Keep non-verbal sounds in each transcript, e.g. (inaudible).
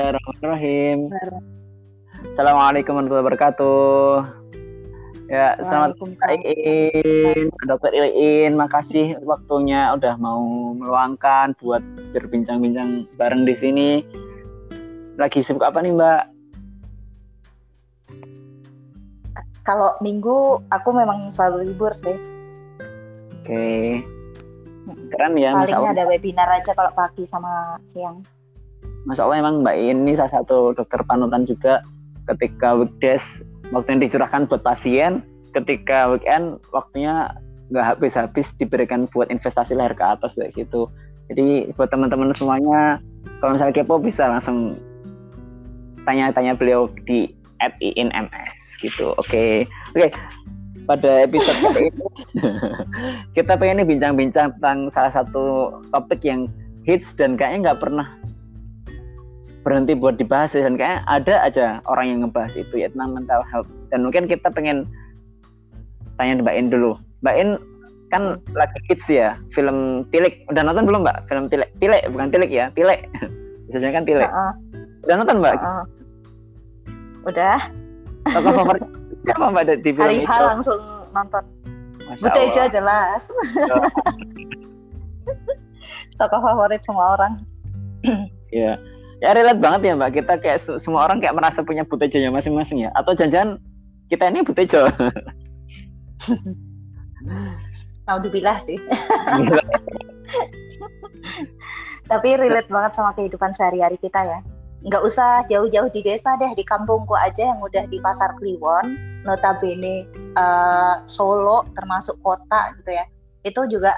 Bismillahirrahmanirrahim. Assalamualaikum warahmatullahi wabarakatuh. Ya, selamat Iin, Dokter Iin, makasih waktunya udah mau meluangkan buat berbincang-bincang bareng di sini. Lagi sibuk apa nih, Mbak? Kalau minggu aku memang selalu libur sih. Oke. Keren ya. Paling ada webinar aja kalau pagi sama siang. Masya Allah emang Mbak ini salah satu dokter panutan juga ketika weekdays waktu yang dicurahkan buat pasien ketika weekend waktunya nggak habis-habis diberikan buat investasi lahir ke atas kayak gitu jadi buat teman-teman semuanya kalau misalnya kepo bisa langsung tanya-tanya beliau di at INMS gitu oke okay. oke okay. pada episode (laughs) kali ini kita pengen nih bincang-bincang tentang salah satu topik yang hits dan kayaknya nggak pernah berhenti buat dibahas dan kayak ada aja orang yang ngebahas itu ya tentang mental health. Dan mungkin kita pengen tanya Mbak In dulu. Mbak In kan lagi hits ya film Tilik. Udah nonton belum Mbak? Film Tilik. Tilik bukan Tilik ya Tilik. (laughs) Biasanya kan Tilik. Uh -uh. udah nonton Mbak? Uh -uh. udah. Tokoh favorit siapa Mbak di film Hari itu? langsung nonton. Butejo jelas (laughs) tokoh favorit semua orang. Iya ya relate banget ya mbak. Kita kayak semua orang kayak merasa punya butejonya masing-masing ya. Atau jangan kita ini butejo. (laughs) Alhamdulillah sih. (laughs) Tapi relate banget sama kehidupan sehari-hari kita ya. Nggak usah jauh-jauh di desa deh di kampungku aja yang udah di pasar Kliwon notabene uh, Solo termasuk kota gitu ya. Itu juga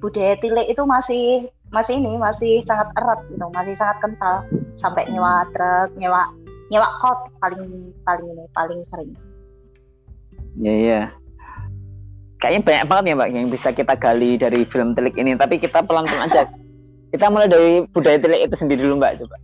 budaya tilik itu masih masih ini masih sangat erat gitu masih sangat kental sampai nyewa truk nyewa nyewa kot paling paling ini paling sering. Ya ya kayaknya banyak banget ya mbak yang bisa kita gali dari film telik ini. Tapi kita pelan-pelan aja. (laughs) Kita mulai dari budaya telik itu sendiri dulu mbak coba.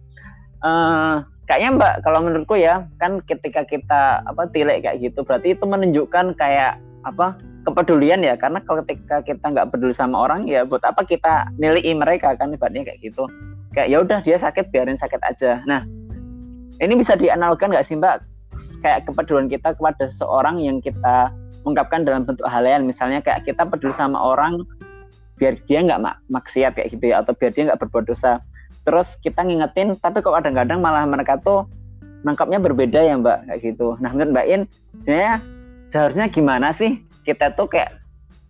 Uh, kayaknya mbak kalau menurutku ya kan ketika kita apa tilik kayak gitu berarti itu menunjukkan kayak apa kepedulian ya karena kalau ketika kita nggak peduli sama orang ya buat apa kita nilai mereka kan ibaratnya kayak gitu. Kayak ya udah dia sakit biarin sakit aja. Nah ini bisa dianalogkan nggak sih mbak? Kayak kepedulian kita kepada seseorang yang kita ungkapkan dalam bentuk hal lain misalnya kayak kita peduli sama orang biar dia nggak mak maksiat kayak gitu ya atau biar dia nggak berbuat dosa. Terus kita ngingetin tapi kok kadang-kadang malah mereka tuh nangkapnya berbeda ya mbak kayak gitu. Nah menurut mbak In sebenarnya seharusnya gimana sih kita tuh kayak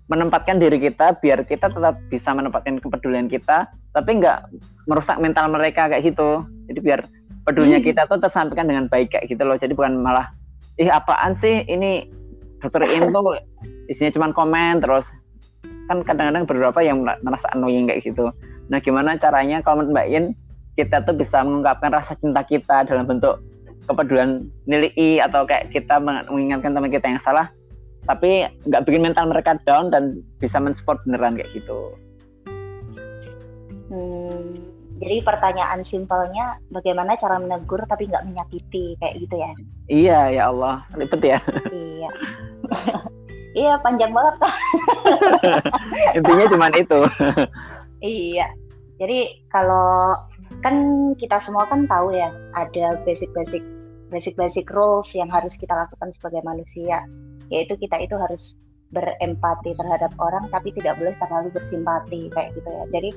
menempatkan diri kita biar kita tetap bisa menempatkan kepedulian kita tapi nggak merusak mental mereka kayak gitu. Jadi biar pedulinya kita tuh tersampaikan dengan baik kayak gitu loh. Jadi bukan malah ih apaan sih ini? Dokter ini tuh isinya cuma komen terus. Kan kadang-kadang beberapa yang merasa annoying kayak gitu. Nah gimana caranya kalau menurut Mbak In kita tuh bisa mengungkapkan rasa cinta kita dalam bentuk kepedulian nilai atau kayak kita mengingatkan teman kita yang salah tapi nggak bikin mental mereka down dan bisa mensupport beneran kayak gitu. Hmm, jadi pertanyaan simpelnya bagaimana cara menegur tapi nggak menyakiti kayak gitu ya? Iya ya Allah ribet ya. iya. (laughs) iya panjang banget. (laughs) Intinya cuma itu. iya. Jadi kalau kan kita semua kan tahu ya ada basic-basic basic-basic rules yang harus kita lakukan sebagai manusia yaitu kita itu harus berempati terhadap orang tapi tidak boleh terlalu bersimpati kayak gitu ya. Jadi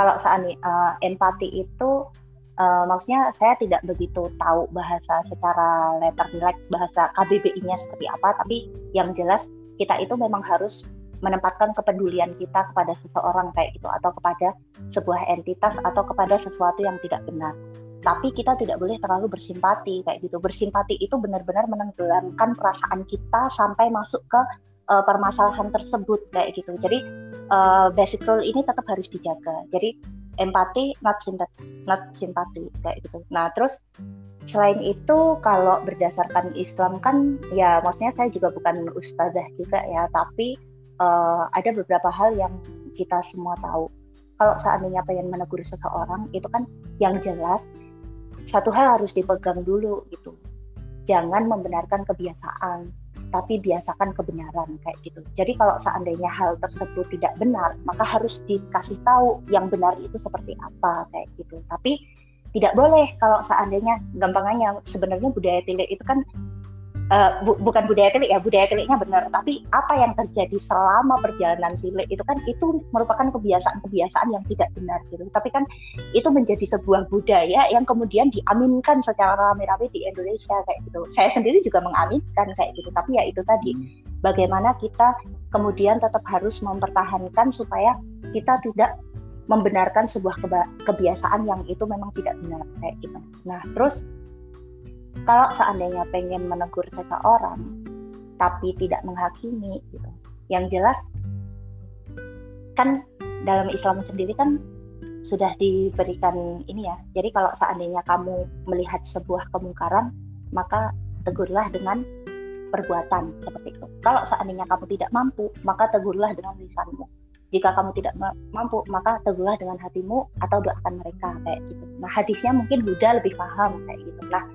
kalau saat uh, empati itu uh, maksudnya saya tidak begitu tahu bahasa secara letter like bahasa KBBI-nya seperti apa tapi yang jelas kita itu memang harus menempatkan kepedulian kita kepada seseorang kayak gitu atau kepada sebuah entitas atau kepada sesuatu yang tidak benar tapi kita tidak boleh terlalu bersimpati kayak gitu. Bersimpati itu benar-benar menenggelamkan perasaan kita sampai masuk ke uh, permasalahan tersebut kayak gitu. Jadi uh, basic rule ini tetap harus dijaga. Jadi empati not simpati not simpati kayak gitu. Nah terus selain itu kalau berdasarkan Islam kan ya maksudnya saya juga bukan ustazah juga ya tapi uh, ada beberapa hal yang kita semua tahu. Kalau seandainya pengen menegur seseorang itu kan yang jelas satu hal harus dipegang dulu gitu. Jangan membenarkan kebiasaan tapi biasakan kebenaran kayak gitu. Jadi kalau seandainya hal tersebut tidak benar maka harus dikasih tahu yang benar itu seperti apa kayak gitu. Tapi tidak boleh kalau seandainya gampangannya sebenarnya budaya tilik itu kan uh, bu, bukan budaya tilik ya budaya tiliknya benar. Tapi apa yang terjadi selama perjalanan tilik itu kan itu merupakan kebiasaan-kebiasaan yang tidak benar gitu. Tapi kan itu menjadi sebuah budaya yang kemudian diaminkan secara rame-rame di Indonesia kayak gitu. Saya sendiri juga mengaminkan kayak gitu. Tapi ya itu tadi bagaimana kita kemudian tetap harus mempertahankan supaya kita tidak membenarkan sebuah kebiasaan yang itu memang tidak benar kayak gitu. Nah, terus kalau seandainya pengen menegur seseorang tapi tidak menghakimi gitu. Yang jelas kan dalam Islam sendiri kan sudah diberikan ini ya. Jadi kalau seandainya kamu melihat sebuah kemungkaran maka tegurlah dengan perbuatan seperti itu. Kalau seandainya kamu tidak mampu maka tegurlah dengan lisanmu. Jika kamu tidak mampu maka tegurlah dengan hatimu atau doakan mereka kayak gitu. Nah hadisnya mungkin Buddha lebih paham kayak gitu. Nah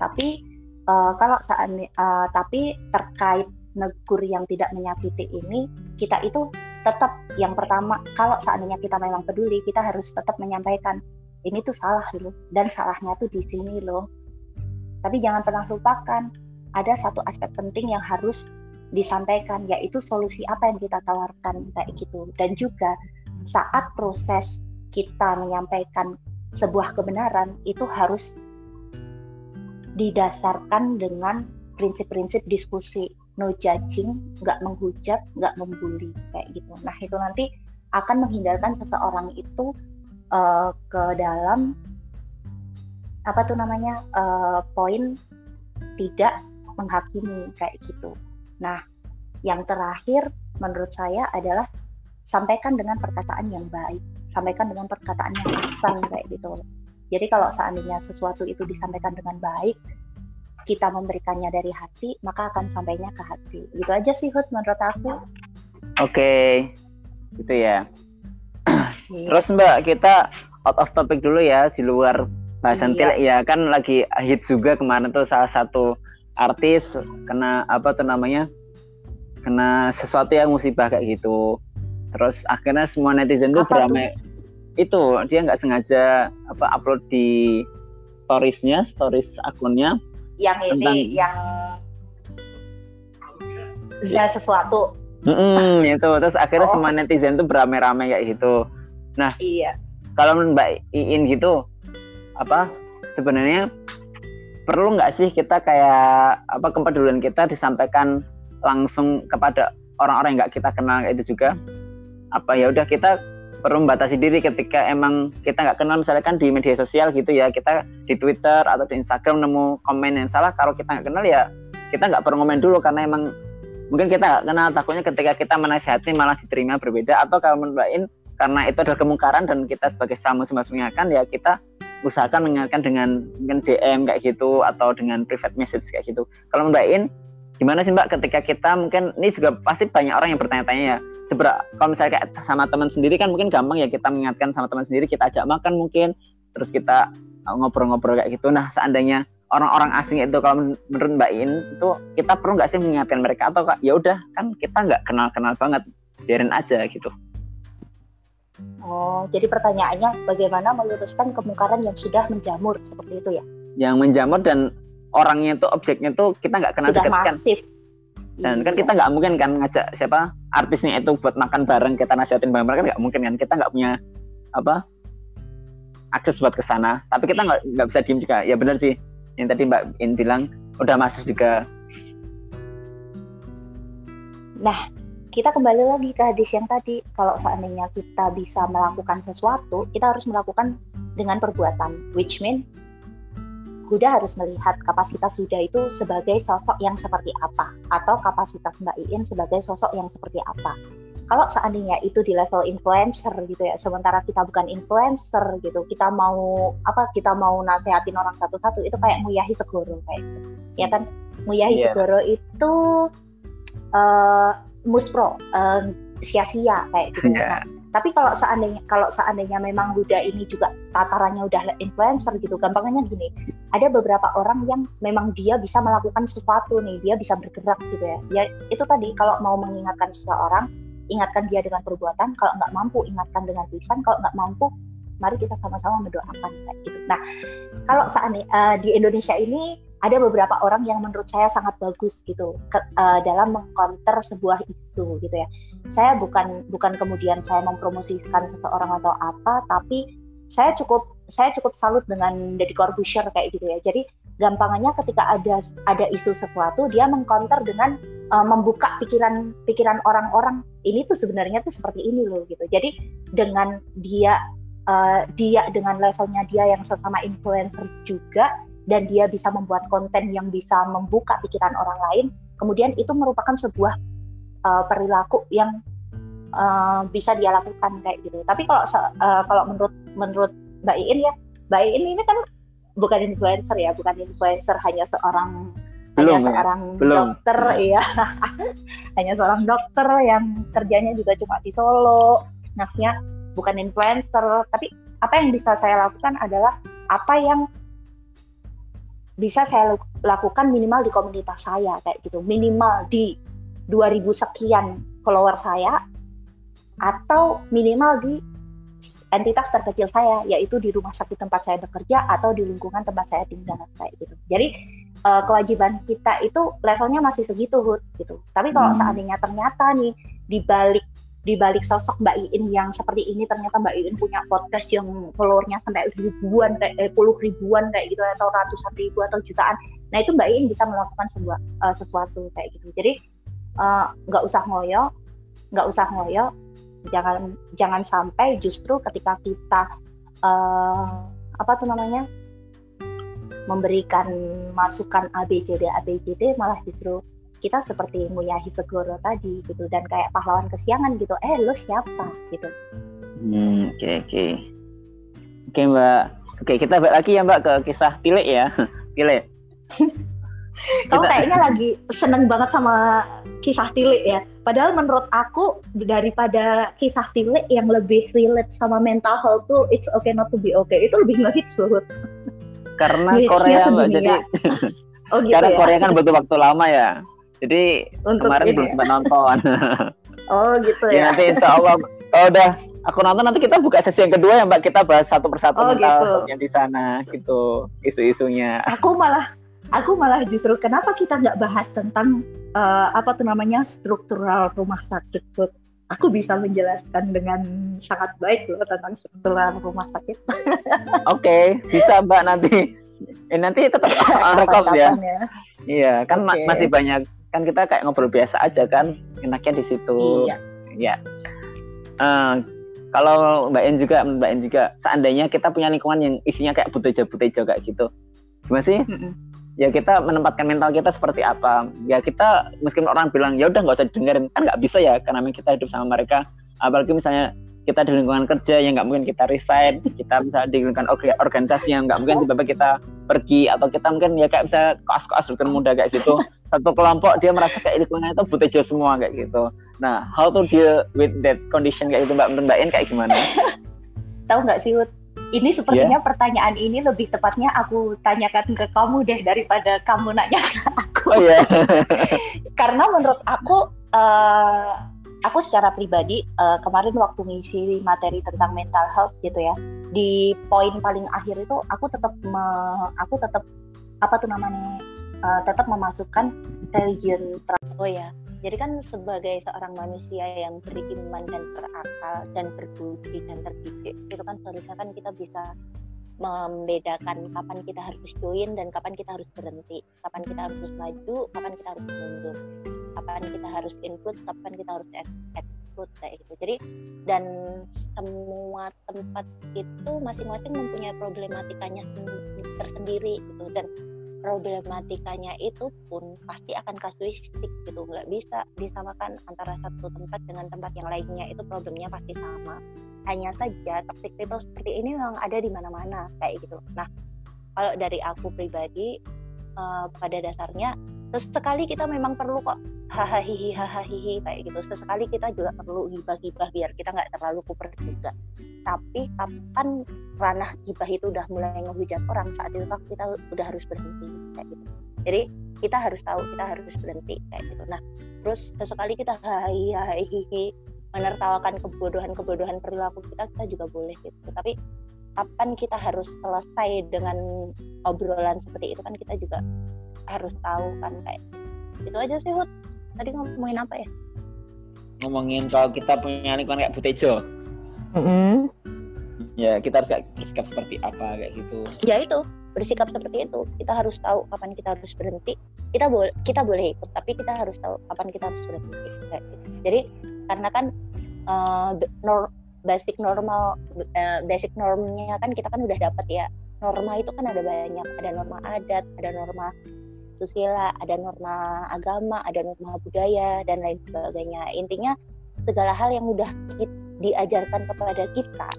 tapi uh, kalau saat uh, tapi terkait negur yang tidak menyakiti ini kita itu tetap yang pertama kalau seandainya kita memang peduli kita harus tetap menyampaikan ini tuh salah loh dan salahnya tuh di sini loh. Tapi jangan pernah lupakan ada satu aspek penting yang harus disampaikan yaitu solusi apa yang kita tawarkan kayak gitu. Dan juga saat proses kita menyampaikan sebuah kebenaran itu harus didasarkan dengan prinsip-prinsip diskusi no judging, nggak menghujat, nggak membuli kayak gitu. Nah itu nanti akan menghindarkan seseorang itu uh, ke dalam apa tuh namanya uh, poin tidak menghakimi kayak gitu. Nah yang terakhir menurut saya adalah sampaikan dengan perkataan yang baik, sampaikan dengan perkataan yang pesan kayak gitu. Jadi kalau seandainya sesuatu itu disampaikan dengan baik, kita memberikannya dari hati, maka akan sampainya ke hati. Gitu aja sih Hud menurut aku. Oke, okay. gitu ya. Iya. Terus Mbak, kita out of topic dulu ya, di luar bahasan iya. ya kan lagi hit juga kemarin tuh salah satu artis kena apa tuh namanya kena sesuatu yang musibah kayak gitu terus akhirnya semua netizen tuh beramai itu dia nggak sengaja apa upload di storiesnya stories akunnya. Yang ini tentang, yang za sesuatu. Mm -mm, (laughs) itu. Terus akhirnya oh. semua netizen tuh beramai-ramai kayak gitu. Nah iya. kalau mbak Iin gitu apa sebenarnya perlu nggak sih kita kayak apa kepedulian kita disampaikan langsung kepada orang-orang yang nggak kita kenal itu juga? Apa ya udah kita perlu membatasi diri ketika emang kita nggak kenal misalnya kan di media sosial gitu ya kita di Twitter atau di Instagram nemu komen yang salah kalau kita nggak kenal ya kita nggak perlu komen dulu karena emang mungkin kita nggak kenal takutnya ketika kita menasihati malah diterima berbeda atau kalau menurut karena itu adalah kemungkaran dan kita sebagai sama masing mengingatkan ya kita usahakan mengingatkan dengan mungkin DM kayak gitu atau dengan private message kayak gitu. Kalau Mbak gimana sih Mbak ketika kita mungkin ini juga pasti banyak orang yang bertanya-tanya ya. Seberapa kalau misalnya kayak sama teman sendiri kan mungkin gampang ya kita mengingatkan sama teman sendiri kita ajak makan mungkin terus kita uh, ngobrol-ngobrol kayak gitu. Nah seandainya orang-orang asing itu kalau menurut Mbak In itu kita perlu nggak sih mengingatkan mereka? Atau ya udah kan kita nggak kenal-kenal banget biarin aja gitu. Oh, jadi pertanyaannya bagaimana meluruskan kemungkaran yang sudah menjamur seperti itu ya? Yang menjamur dan orangnya tuh objeknya tuh kita nggak kenal Sudah dekat kan. dan kan kita nggak mungkin kan ngajak siapa artisnya itu buat makan bareng kita nasihatin bareng mereka nggak mungkin kan. Kita nggak punya apa akses buat ke sana. Tapi kita nggak nggak bisa diem juga. Ya benar sih yang tadi mbak In bilang udah masuk juga. Nah kita kembali lagi ke hadis yang tadi. Kalau seandainya kita bisa melakukan sesuatu kita harus melakukan dengan perbuatan which mean Huda harus melihat kapasitas Huda itu sebagai sosok yang seperti apa atau kapasitas Mbak Iin sebagai sosok yang seperti apa. Kalau seandainya itu di level influencer gitu ya, sementara kita bukan influencer gitu, kita mau apa? Kita mau nasehatin orang satu-satu itu kayak Muyahi Segoro kayak gitu. Ya kan? Muyahi yeah. Segoro itu uh, muspro, uh, sia-sia kayak gitu. Yeah. Nah, tapi kalau seandainya kalau seandainya memang Huda ini juga tatarannya udah influencer gitu, gampangnya gini, ada beberapa orang yang memang dia bisa melakukan sesuatu nih, dia bisa bergerak gitu ya. Ya itu tadi kalau mau mengingatkan seseorang, ingatkan dia dengan perbuatan, kalau nggak mampu ingatkan dengan tulisan, kalau nggak mampu mari kita sama-sama mendoakan gitu nah kalau ini uh, di Indonesia ini ada beberapa orang yang menurut saya sangat bagus gitu ke, uh, dalam mengcounter sebuah isu gitu ya saya bukan bukan kemudian saya mempromosikan seseorang atau apa tapi saya cukup saya cukup salut dengan Deddy Corbuzier kayak gitu ya. Jadi gampangannya ketika ada ada isu sesuatu dia mengcounter dengan uh, membuka pikiran pikiran orang-orang ini tuh sebenarnya tuh seperti ini loh gitu. Jadi dengan dia uh, dia dengan levelnya dia yang sesama influencer juga dan dia bisa membuat konten yang bisa membuka pikiran orang lain kemudian itu merupakan sebuah uh, perilaku yang uh, bisa dia lakukan kayak gitu. Tapi kalau uh, kalau menurut menurut Mbak Iin ya Mbak Iin ini kan bukan influencer ya, bukan influencer hanya seorang belum, hanya ya? seorang belum. dokter ya, (laughs) hanya seorang dokter yang kerjanya juga cuma di Solo, maksudnya bukan influencer, tapi apa yang bisa saya lakukan adalah apa yang bisa saya lakukan minimal di komunitas saya kayak gitu, minimal di 2000 sekian follower saya atau minimal di entitas terkecil saya yaitu di rumah sakit tempat saya bekerja atau di lingkungan tempat saya tinggal kayak gitu. Jadi uh, kewajiban kita itu levelnya masih segitu Hud gitu. Tapi kalau hmm. seandainya ternyata nih di balik di balik sosok Mbak Iin yang seperti ini ternyata Mbak Iin punya podcast yang followernya sampai ribuan kayak eh, puluh ribuan kayak gitu atau ratusan ribu atau jutaan. Nah itu Mbak Iin bisa melakukan sebuah uh, sesuatu kayak gitu. Jadi nggak uh, usah ngoyo, nggak usah ngoyo, jangan jangan sampai justru ketika kita uh, apa tuh namanya memberikan masukan ABCD ABCD malah justru kita seperti Muyahi Segoro tadi gitu. Dan kayak pahlawan kesiangan gitu. Eh lo siapa? Gitu. Hmm, oke okay, oke. Okay. oke okay, mbak. Oke kita balik lagi ya mbak ke kisah Tile ya. (laughs) Tile (laughs) kamu kayaknya lagi seneng banget sama kisah Tile ya Padahal menurut aku daripada kisah Tile yang lebih relate sama mental health tuh it's okay not to be okay itu lebih ngehits loh. Karena Korea mbak jadi (laughs) oh, gitu karena ya? Korea kan butuh waktu lama ya. Jadi Untuk kemarin belum ya? sempat nonton. (laughs) oh gitu ya. ya nanti insya Allah oh, udah aku nonton nanti kita buka sesi yang kedua ya mbak kita bahas satu persatu oh, mental gitu. yang di sana gitu isu-isunya. Aku malah aku malah justru kenapa kita nggak bahas tentang uh, apa tuh namanya struktural rumah sakit Put? Aku bisa menjelaskan dengan sangat baik loh tentang struktural rumah sakit. (laughs) Oke, okay, bisa Mbak nanti. Eh, nanti tetap (laughs) rekod ya. ya. Iya, kan okay. ma masih banyak kan kita kayak ngobrol biasa aja kan, enaknya di situ. Iya. Ya. Uh, kalau Mbak En juga, Mbak En juga, seandainya kita punya lingkungan yang isinya kayak butejo-butejo kayak gitu, gimana sih? Mm -mm ya kita menempatkan mental kita seperti apa. Ya kita meskipun orang bilang ya udah nggak usah dengerin kan nggak bisa ya karena kita hidup sama mereka. Apalagi misalnya kita di lingkungan kerja yang nggak mungkin kita resign. Kita bisa di lingkungan organisasi yang nggak mungkin tiba-tiba kita pergi atau kita mungkin ya kayak bisa koas-koas bukan muda kayak gitu. Satu kelompok dia merasa kayak lingkungan itu butuh semua kayak gitu. Nah how to deal with that condition kayak gitu mbak? Mbak kayak gimana? Tahu nggak sih ini sepertinya yeah. pertanyaan ini lebih tepatnya aku tanyakan ke kamu deh daripada kamu nanya ke (laughs) aku. Oh, yeah. (laughs) Karena menurut aku, uh, aku secara pribadi uh, kemarin waktu ngisi materi tentang mental health gitu ya, di poin paling akhir itu aku tetap me, aku tetap apa tuh namanya uh, tetap memasukkan religion oh ya jadi kan sebagai seorang manusia yang beriman dan berakal dan berbudi dan terdidik, itu kan seharusnya kan kita bisa membedakan kapan kita harus join dan kapan kita harus berhenti, kapan kita harus maju, kapan kita harus mundur, kapan kita harus input, kapan kita harus exclude kayak gitu. Jadi dan semua tempat itu masing-masing mempunyai problematikanya tersendiri gitu dan problematikanya itu pun pasti akan kasuistik gitu. Nggak bisa disamakan antara satu tempat dengan tempat yang lainnya. Itu problemnya pasti sama. Hanya saja toxic people seperti ini memang ada di mana-mana kayak gitu. Nah kalau dari aku pribadi uh, pada dasarnya sesekali kita memang perlu kok hahaha hahaha kayak gitu. Sesekali kita juga perlu gibah-gibah biar kita nggak terlalu kuper juga. Tapi kapan ranah gibah itu udah mulai ngehujat orang saat itu kita udah harus berhenti kayak gitu. Jadi kita harus tahu kita harus berhenti kayak gitu. Nah terus sesekali kita hahaha menertawakan kebodohan-kebodohan perilaku kita kita juga boleh gitu. Tapi kapan kita harus selesai dengan obrolan seperti itu kan kita juga harus tahu kan kayak itu aja sih Hud. Tadi ngomongin apa ya? Ngomongin kalau kita punya lingkungan kayak Butejo. Mm -hmm. ya kita harus bersikap seperti apa kayak gitu. Ya itu bersikap seperti itu. Kita harus tahu kapan kita harus berhenti. Kita boleh kita boleh ikut tapi kita harus tahu kapan kita harus berhenti kayak gitu. jadi karena kan uh, nor basic normal uh, basic normnya kan kita kan udah dapat ya. Norma itu kan ada banyak. Ada norma adat ada norma susila ada norma agama ada norma budaya dan lain sebagainya. Intinya segala hal yang udah diajarkan kepada kita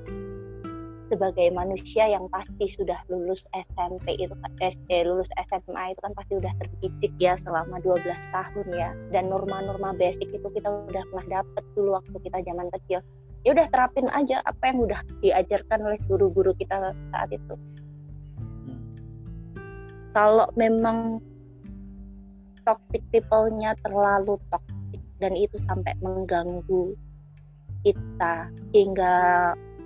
sebagai manusia yang pasti sudah lulus SMP itu SD lulus SMA itu kan pasti udah terdidik ya selama 12 tahun ya. Dan norma-norma basic itu kita udah pernah dapet dulu waktu kita zaman kecil. Ya udah terapin aja apa yang udah diajarkan oleh guru-guru kita saat itu. Kalau memang toxic people-nya terlalu toxic dan itu sampai mengganggu kita hingga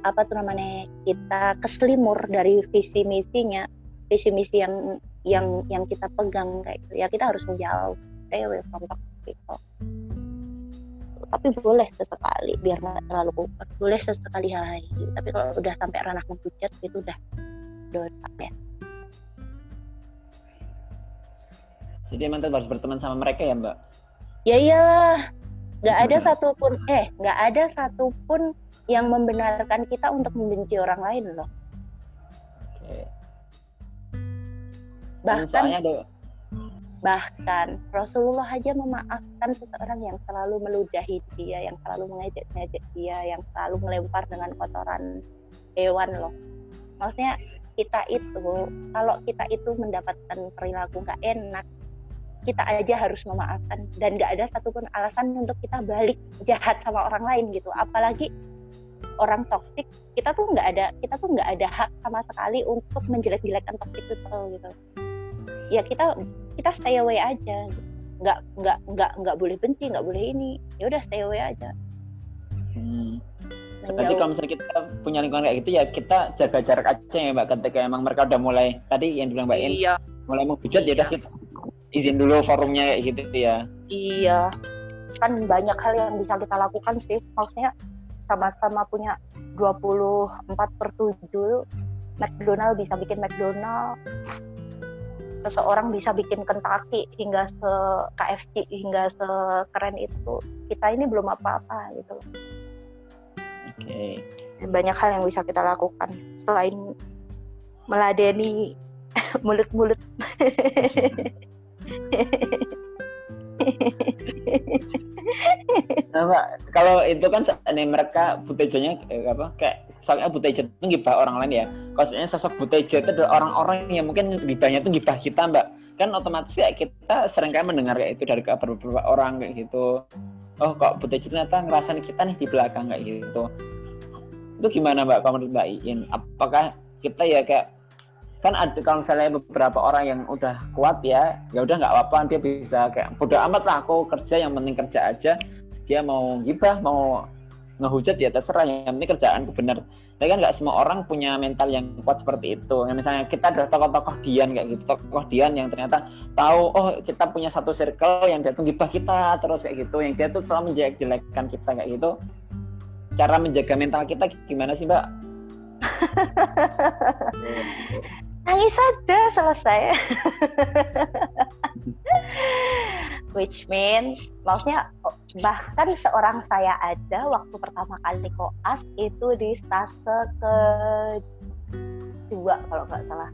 apa tuh namanya kita keselimur dari visi misinya visi misi yang yang yang kita pegang kayak gitu. ya kita harus menjauh stay away from toxic people. Tapi boleh sesekali biar nggak terlalu kuat. Boleh sesekali hari tapi kalau udah sampai ranah menghujat itu udah dosa ya jadi emang harus berteman sama mereka ya mbak ya iyalah nggak ada satupun eh nggak ada satupun yang membenarkan kita untuk membenci orang lain loh. Oke. Bahkan ada... bahkan Rasulullah aja memaafkan seseorang yang selalu meludahi dia, yang selalu mengejek-ngejek dia, yang selalu melempar dengan kotoran hewan loh. Maksudnya kita itu kalau kita itu mendapatkan perilaku nggak enak kita aja harus memaafkan. Dan nggak ada satupun alasan untuk kita balik jahat sama orang lain gitu. Apalagi orang toksik kita tuh nggak ada kita tuh nggak ada hak sama sekali untuk menjelek-jelekan toxic people gitu. Ya kita kita stay away aja. Nggak nggak nggak nggak boleh benci nggak boleh ini. Ya udah stay away aja. Hmm. Berarti kalau misalnya kita punya lingkungan kayak gitu ya kita jaga jarak aja ya mbak. Ketika emang mereka udah mulai tadi yang bilang mbak In iya. mulai menghujat ya udah kita izin dulu forumnya kayak gitu ya. Iya kan banyak hal yang bisa kita lakukan sih maksudnya sama-sama punya 24 per 7 McDonald bisa bikin McDonald seseorang bisa bikin Kentucky hingga se KFC hingga sekeren itu kita ini belum apa-apa gitu Oke. Okay. Banyak hal yang bisa kita lakukan selain meladeni (laughs) mulut-mulut. (laughs) nah, kalau itu kan ini mereka butejonya eh, apa kayak soalnya butejo itu gibah orang lain ya. Kalau sosok butejo itu adalah orang-orang yang mungkin gibahnya itu gibah kita, Mbak. Kan otomatis ya kita sering kan mendengar kayak itu dari beberapa orang kayak gitu. Oh, kok butejo ternyata ngerasain kita nih di belakang kayak gitu. Itu gimana, Mbak? Kalau menurut apakah kita ya kayak kan ada kalau misalnya beberapa orang yang udah kuat ya ya udah nggak apa-apa dia bisa kayak bodoh amat lah aku kerja yang penting kerja aja. Dia mau gibah mau ngehujat ya terserah yang penting kerjaan benar. Tapi kan nggak semua orang punya mental yang kuat seperti itu. Yang misalnya kita ada tokoh-tokoh Dian kayak gitu tokoh Dian yang ternyata tahu oh kita punya satu circle yang dia tuh gibah kita terus kayak gitu. Yang dia tuh selalu menjelek-jelekan kita kayak gitu. Cara menjaga mental kita gimana sih mbak (laughs) nangis saja selesai. Which means maksudnya bahkan seorang saya aja waktu pertama kali koas itu di stase ke dua kalau nggak salah.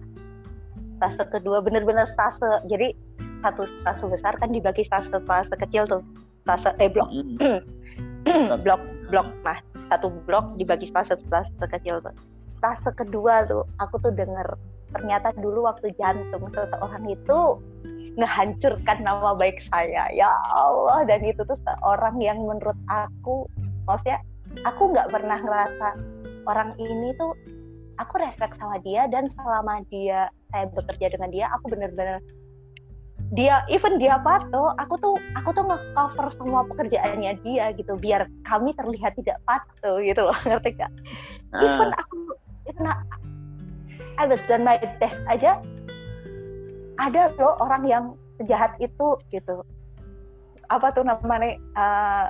Stase kedua bener-bener stase jadi satu stase besar kan dibagi stase stase kecil tuh. Stase eh blok. (clears throat) Blok blok nah satu blok dibagi stase stase kecil tuh. Stase kedua tuh aku tuh denger ternyata dulu waktu jantung seseorang itu ngehancurkan nama baik saya. Ya Allah dan itu tuh seorang yang menurut aku maksudnya aku nggak pernah ngerasa orang ini tuh aku respect sama dia dan selama dia saya bekerja dengan dia aku bener-bener dia even dia patuh aku tuh aku tuh nge-cover semua pekerjaannya dia gitu biar kami terlihat tidak patuh gitu loh (laughs) ngerti gak even aku even Was done my best aja. Ada loh orang yang sejahat itu gitu. Apa tuh namanya uh,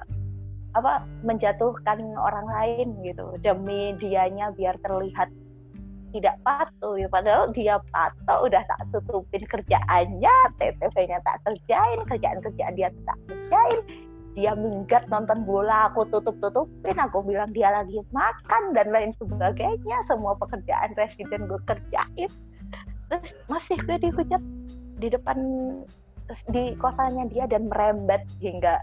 apa menjatuhkan orang lain gitu. Demi dianya biar terlihat tidak patuh ya. Padahal dia patuh udah tak tutupin kerjaannya TTV-nya tak kerjain kerjaan-kerjaan dia tak kerjain dia minggat nonton bola aku tutup tutupin aku bilang dia lagi makan dan lain sebagainya semua pekerjaan residen gue kerjain. Terus masih gue dihujat di depan di kosannya dia dan merembet hingga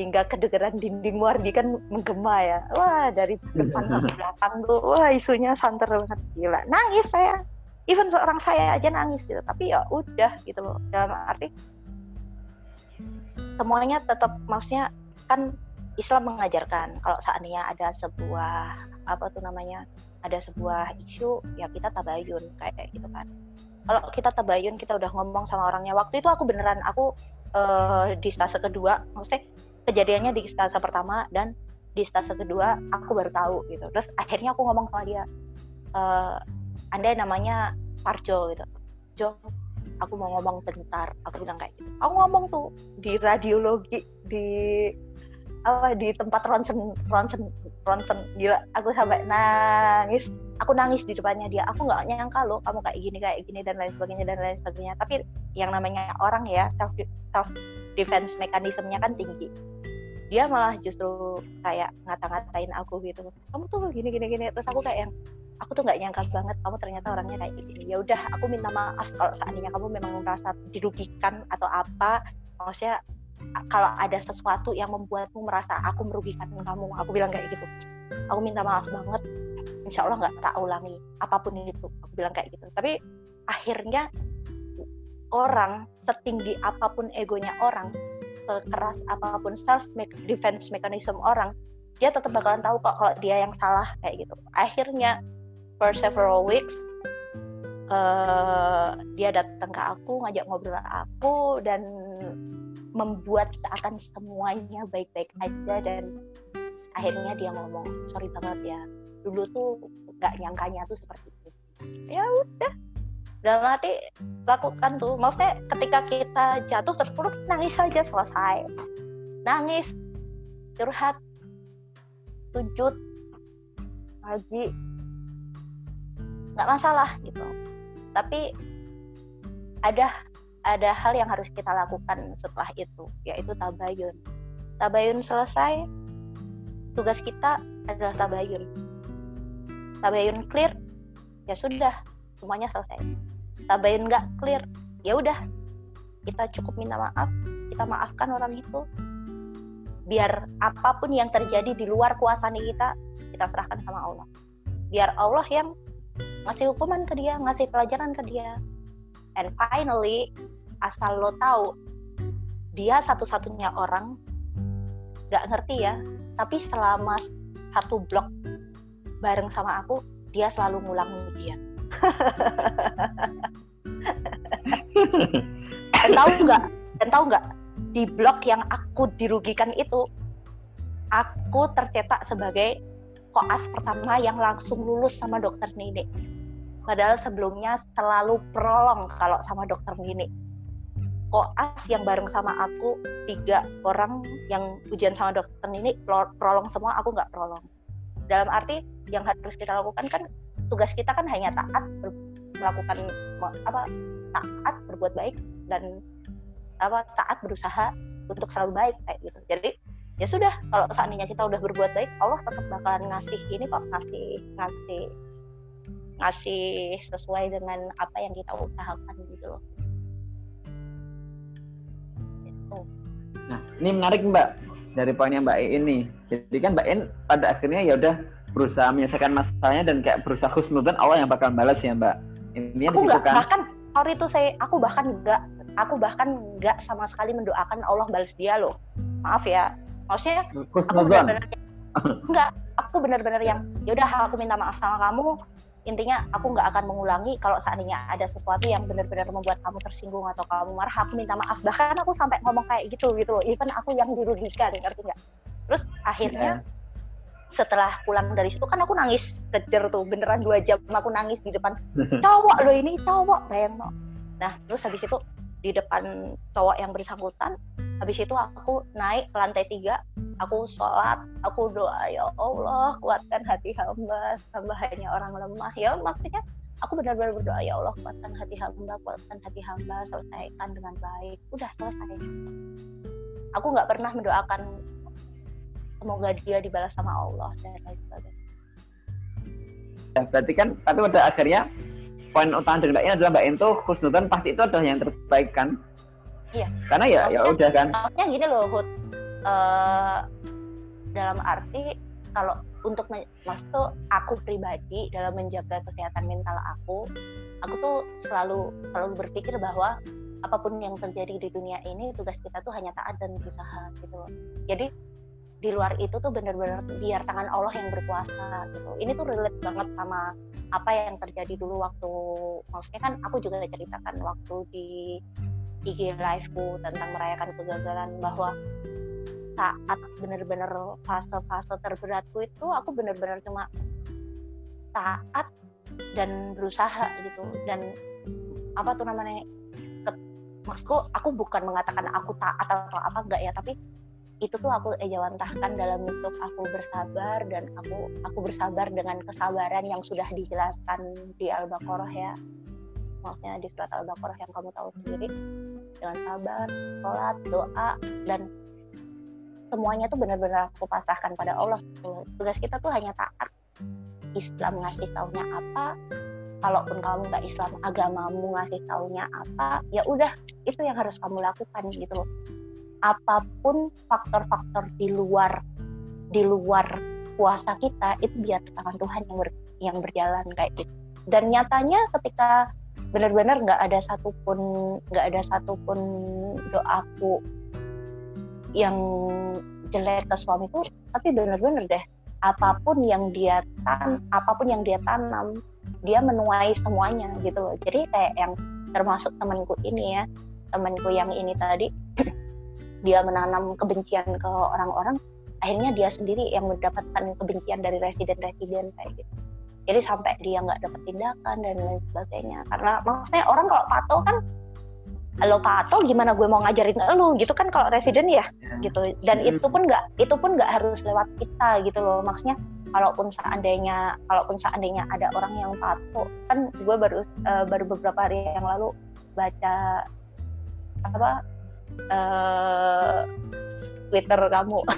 hingga kedengeran dinding Wardi kan menggema ya. Wah dari depan (laughs) ke belakang tuh wah isunya santer banget. Gila. Nangis saya. Even seorang saya aja nangis gitu. Tapi ya udah gitu loh. Dalam arti semuanya tetap maksudnya kan Islam mengajarkan kalau seandainya ada sebuah apa tuh namanya ada sebuah isu ya kita tabayun kayak gitu kan. Kalau kita tabayun kita udah ngomong sama orangnya. Waktu itu aku beneran aku uh, di stase kedua maksudnya kejadiannya di stase pertama dan di stase kedua aku baru tahu gitu. Terus akhirnya aku ngomong sama dia e, anda namanya Parjo gitu. Jo aku mau ngomong bentar aku bilang kayak gitu. Aku ngomong tuh di radiologi di apa di tempat ronsen ronsen ronsen. Gila aku sampai nangis. Aku nangis di depannya dia. Aku nggak nyangka loh kamu kayak gini kayak gini dan lain sebagainya dan lain sebagainya. Tapi yang namanya orang ya self self defense mekanismenya kan tinggi. Dia malah justru kayak ngata-ngatain aku gitu. Kamu tuh gini gini gini. Terus aku kayak yang aku tuh nggak nyangka banget kamu ternyata orangnya kayak gini. Ya udah aku minta maaf kalau seandainya kamu memang merasa dirugikan atau apa. Maksudnya kalau ada sesuatu yang membuatmu merasa aku merugikan kamu aku bilang kayak gitu. Aku minta maaf banget. Insya Allah nggak tak ulangi apa pun itu aku bilang kayak gitu. Tapi akhirnya orang setinggi apa pun egonya orang sekeras apa pun self defense mechanism orang dia tetap bakalan tahu kok kalau dia yang salah kayak gitu. Akhirnya for several weeks uh, dia datang ke aku ngajak ngobrol aku dan membuat seakan semuanya baik-baik aja dan akhirnya dia ngomong sorry banget ya dulu tuh nggak nyangkanya tuh seperti itu. Ya udah dalam hati lakukan tuh. Maksudnya ketika kita jatuh terpuruk nangis saja selesai. Nangis curhat sujud ngaji nggak masalah gitu. Tapi ada ada hal yang harus kita lakukan setelah itu yaitu tabayun. Tabayun selesai tugas kita adalah tabayun. Tabayun clear ya sudah semuanya selesai. Tabayun nggak clear ya udah kita cukup minta maaf kita maafkan orang itu. Biar apa pun yang terjadi di luar kuasa kita kita serahkan sama Allah. Biar Allah yang ngasih hukuman ke dia, ngasih pelajaran ke dia. And finally, asal lo tahu, dia satu-satunya orang gak ngerti ya, tapi selama satu blok bareng sama aku, dia selalu ngulang ujian. (laughs) Dan tahu nggak? Dan tahu nggak? Di blok yang aku dirugikan itu, aku tercetak sebagai koas pertama yang langsung lulus sama dokter Nini. Padahal sebelumnya selalu prolong kalau sama dokter Nini. Koas yang bareng sama aku tiga orang yang ujian sama dokter Nini prolong semua, aku nggak prolong. Dalam arti yang harus kita lakukan kan tugas kita kan hanya taat melakukan apa taat berbuat baik dan apa taat berusaha untuk selalu baik kayak gitu. Jadi ya sudah kalau seandainya kita udah berbuat baik Allah tetap bakalan ngasih ini kok ngasih ngasih ngasih sesuai dengan apa yang kita usahakan gitu loh. Gitu. nah ini menarik mbak dari poinnya mbak E ini jadi kan mbak E pada akhirnya ya udah berusaha menyelesaikan masalahnya dan kayak berusaha khusnudan Allah yang bakal balas ya mbak. Ini aku nggak kan? bahkan sorry itu saya aku bahkan nggak aku bahkan nggak sama sekali mendoakan Allah balas dia loh. Maaf ya. Maksudnya aku benar-benar enggak aku benar-benar yang ya udah aku minta maaf sama kamu intinya aku nggak akan mengulangi kalau seandainya ada sesuatu yang benar-benar membuat kamu tersinggung atau kamu marah aku minta maaf. Bahkan aku sampai ngomong kayak gitu gitu loh. Even aku yang dirugikan ngerti nggak? Terus akhirnya yeah. setelah pulang dari situ kan aku nangis kejer tuh. Beneran dua jam aku nangis di depan (laughs) cowok lo ini cowok bayang no. Nah terus habis itu di depan cowok yang bersangkutan habis itu aku naik ke lantai tiga aku sholat aku doa ya Allah kuatkan hati hamba hamba hanya orang lemah. Ya maksudnya aku benar-benar berdoa ya Allah kuatkan hati hamba kuatkan hati hamba selesaikan dengan baik. Udah selesai. Aku nggak pernah mendoakan semoga dia dibalas sama Allah dan lain sebagainya. Ya, berarti kan tapi pada akhirnya poin utama dari mbak ini adalah mbak Ento khusnudan pasti itu adalah yang terbaik kan iya. Karena ya ya udah kan. maksudnya gini loh Hud. Uh, dalam arti kalau untuk maksud aku pribadi dalam menjaga kesehatan mental aku aku tuh selalu selalu berpikir bahwa apa pun yang terjadi di dunia ini tugas kita tuh hanya taat dan berusaha gitu jadi di luar itu tuh benar-benar biar tangan Allah yang berkuasa gitu ini tuh relate banget sama apa yang terjadi dulu waktu maksudnya kan aku juga ceritakan waktu di IG liveku tentang merayakan kegagalan bahwa saat benar-benar fase-fase terberatku itu aku benar-benar cuma taat dan berusaha gitu. Dan apa tuh namanya ke, maksudku aku bukan mengatakan aku taat atau apa enggak ya tapi itu tuh aku ejawantahkan dalam bentuk aku bersabar dan aku aku bersabar dengan kesabaran yang sudah dijelaskan di Al-Baqarah ya maksudnya di surat Al-Baqarah yang kamu tahu sendiri dengan sabar, sholat, doa dan semuanya tuh benar-benar aku pasrahkan pada Allah. Tugas kita tuh hanya taat Islam ngasih taunya apa kalaupun kamu nggak Islam agamamu ngasih taunya apa ya udah itu yang harus kamu lakukan gitu loh. Apa pun faktor-faktor di luar di luar kuasa kita itu biar tangan Tuhan yang ber, yang berjalan kayak gitu. Dan nyatanya ketika benar-benar nggak ada satupun nggak ada satupun doaku yang jelek ke suamiku tapi bener-bener deh apa pun yang dia tan apa pun yang dia tanam dia menuai semuanya gitu loh. Jadi kayak yang termasuk temanku ini ya temanku yang ini tadi (clears throat) dia menanam kebencian ke orang-orang akhirnya dia sendiri yang mendapatkan kebencian dari residen-residen kayak gitu jadi sampai dia nggak dapat tindakan dan lain sebagainya. Karena maksudnya orang kalau patuh kan lo pato gimana gue mau ngajarin lo gitu kan kalau residen ya iya. gitu. Dan itu pun nggak itu pun nggak harus lewat kita gitu loh. Maksudnya kalaupun seandainya kalaupun seandainya ada orang yang patuh kan gue baru uh, baru beberapa hari yang lalu baca apa uh, Twitter kamu. (laughs)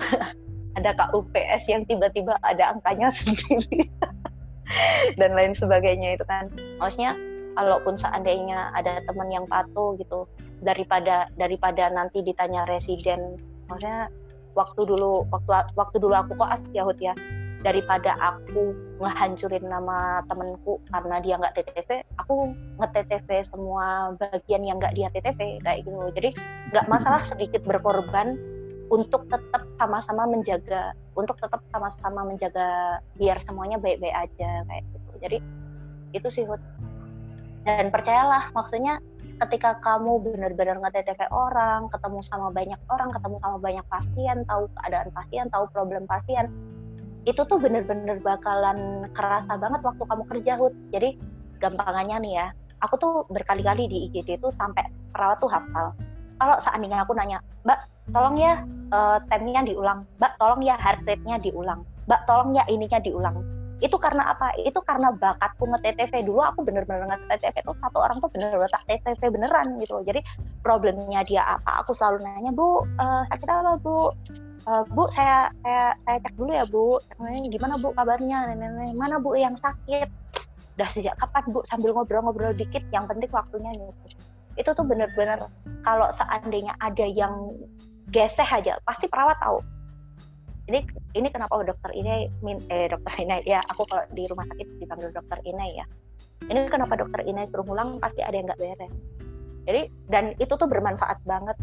Ada KUPS yang tiba-tiba ada angkanya (laughs) sendiri (laughs) dan lain sebagainya itu kan. Maksudnya kalaupun seandainya ada teman yang patuh gitu daripada daripada nanti ditanya residen. Maksudnya waktu dulu waktu waktu dulu aku kok Yahud ya daripada aku ngehancurin nama temenku karena dia nggak TTV aku nge-TTV semua bagian yang nggak dia TTV kayak gitu. Jadi nggak masalah sedikit berkorban untuk tetap sama-sama menjaga untuk tetap sama-sama menjaga biar semuanya baik-baik aja kayak gitu jadi itu sih Hud dan percayalah maksudnya ketika kamu benar-benar nge-TTV orang, ketemu sama banyak orang, ketemu sama banyak pasien, tahu keadaan pasien, tahu problem pasien, itu tuh benar-benar bakalan kerasa banget waktu kamu kerja Hud. Jadi gampangannya nih ya, aku tuh berkali-kali di IGD itu sampai perawat tuh hafal. Kalau seandainya aku nanya, Mbak, tolong ya uh, temnya diulang, Mbak, tolong ya heart rate-nya diulang, Mbak, tolong ya ininya diulang. Itu karena apa? Itu karena bakatku nge-TTV dulu aku bener-bener nge-TTV tuh satu orang tuh bener-bener tak TTV beneran gitu jadi problemnya dia apa? Aku selalu nanya bu uh, sakit apa bu? Uh, bu saya saya saya cek dulu ya bu. Gimana bu kabarnya? Nenek mana bu yang sakit? Udah sejak kapan bu? Sambil ngobrol-ngobrol dikit yang penting waktunya nih itu tuh bener-bener kalau seandainya ada yang geseh aja pasti perawat tahu. Ini ini kenapa dokter ini eh dokter ini ya aku kalau di rumah sakit dipanggil dokter ini ya. Ini kenapa dokter ini suruh pulang pasti ada yang nggak beres. Jadi dan itu tuh bermanfaat banget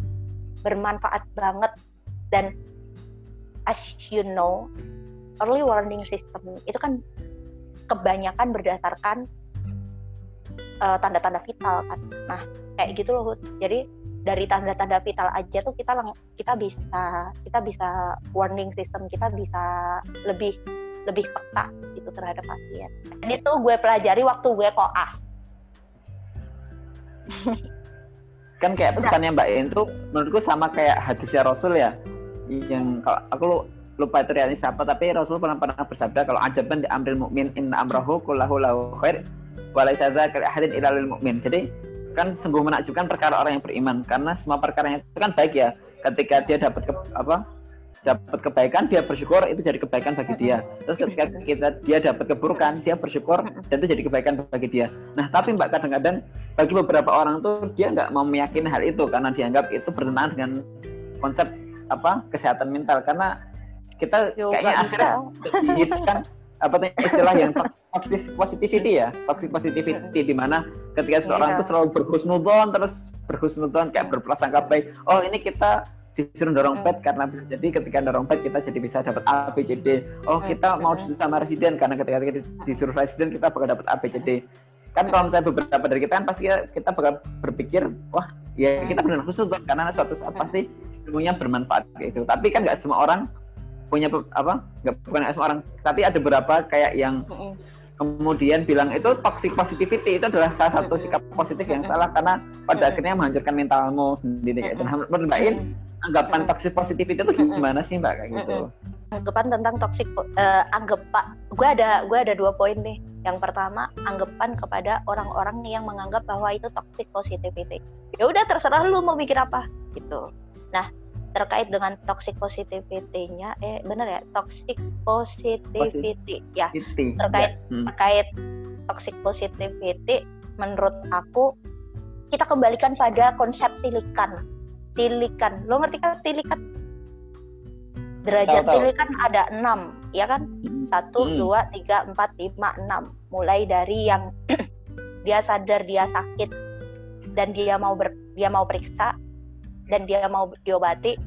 bermanfaat banget. Dan as you know early warning system itu kan kebanyakan berdasarkan uh, tanda-tanda vital kan. Nah kayak gitu loh jadi dari tanda-tanda vital aja tuh kita lang kita bisa kita bisa warning system kita bisa lebih lebih peka itu terhadap pasien. Dan itu gue pelajari waktu gue koas. kan kayak pesannya Mbak En tuh menurutku sama kayak hadisnya Rasul ya. Yang kalau aku lupa itu siapa tapi Rasul pernah pernah bersabda kalau ajaban di amril mukmin inna amrahu kullahu lahu khair walaysa dzakal ahadin ilal mukmin jadi kan sungguh menakjubkan perkara orang yang beriman. Karena semua perkara itu kan baik ya. Ketika dia dapat ke, apa dapat kebaikan dia bersyukur itu jadi kebaikan bagi dia. Terus ketika kita dia dapat keburukan dia bersyukur dan itu jadi kebaikan bagi dia. Nah tapi mbak kadang-kadang bagi beberapa orang tuh dia nggak mau meyakini hal itu. Karena dianggap itu bertentangan dengan konsep apa kesehatan mental. Karena kita Yo, kayaknya akhirnya kan apa istilah yang toxic positivity ya? Toxic positivity di mana ketika seseorang itu iya. selalu berhusnudon terus berhusnudon kayak berprasangka baik. Oh ini kita disuruh dorong pet karena bisa jadi ketika dorong pet kita jadi bisa dapat A B C D. Oh kita mau disuruh sama residen karena ketika kita disuruh residen kita bakal dapat A B C D. Kan kalau misalnya beberapa dari kita kan pasti kita bakal berpikir wah ya kita benar khusus karena suatu saat pasti ilmunya bermanfaat gitu. Tapi kan nggak semua orang punya apa nggak bukan semua orang tapi ada beberapa kayak yang kemudian bilang itu toxic positivity itu adalah salah satu sikap positif yang salah karena pada akhirnya menghancurkan mentalmu sendiri kayak itu. Nah, menurut Mbak In, anggapan toxic positivity itu gimana sih Mbak kayak gitu? Anggapan tentang toxic uh, anggapan gue ada gue ada dua poin nih. Yang pertama, anggapan kepada orang-orang yang menganggap bahwa itu toxic positivity. Ya udah terserah lu mau mikir apa gitu. Nah, terkait dengan toxic positivity-nya eh benar ya toxic positivity Posit ya terkait ya. Hmm. terkait toxic positivity menurut aku kita kembalikan pada konsep tilikan tilikan lo ngerti kan tilikan derajat tau, tilikan ada enam ya kan hmm. satu hmm. dua tiga empat lima enam mulai dari yang (clears throat) dia sadar dia sakit dan dia mau ber, dia mau periksa dan dia mau diobati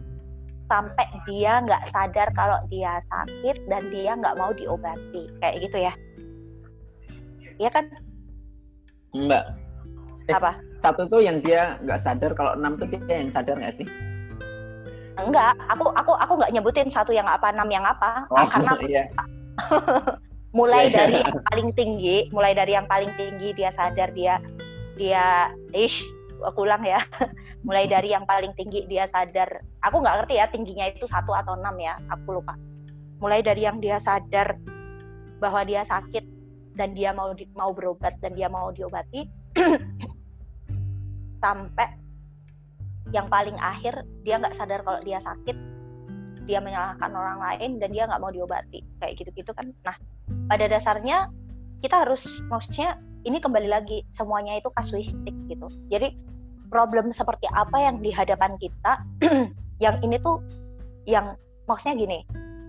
sampai dia nggak sadar kalau dia sakit dan dia nggak mau diobati. Kayak gitu ya. Iya kan? Mbak. Eh, apa? satu tuh yang dia nggak sadar kalau enam tuh dia yang sadar nggak sih? Enggak aku aku aku nggak nyebutin satu yang apa enam yang apa. Oh, karena iya. (laughs) mulai yeah, dari yang paling tinggi mulai dari yang paling tinggi dia sadar dia dia ish aku ulang ya. (laughs) Mulai dari yang paling tinggi dia sadar. Aku nggak ngerti ya tingginya itu satu atau enam ya. Aku lupa. Mulai dari yang dia sadar bahwa dia sakit dan dia mau di, mau berobat dan dia mau diobati (clears throat) sampai yang paling akhir dia nggak sadar kalau dia sakit dia menyalahkan orang lain dan dia nggak mau diobati. Kayak gitu-gitu kan. Nah pada dasarnya kita harus maksudnya ini kembali lagi semuanya itu kasuistik gitu. Jadi problem seperti apa yang di hadapan kita (clears throat) yang ini tuh yang maksudnya gini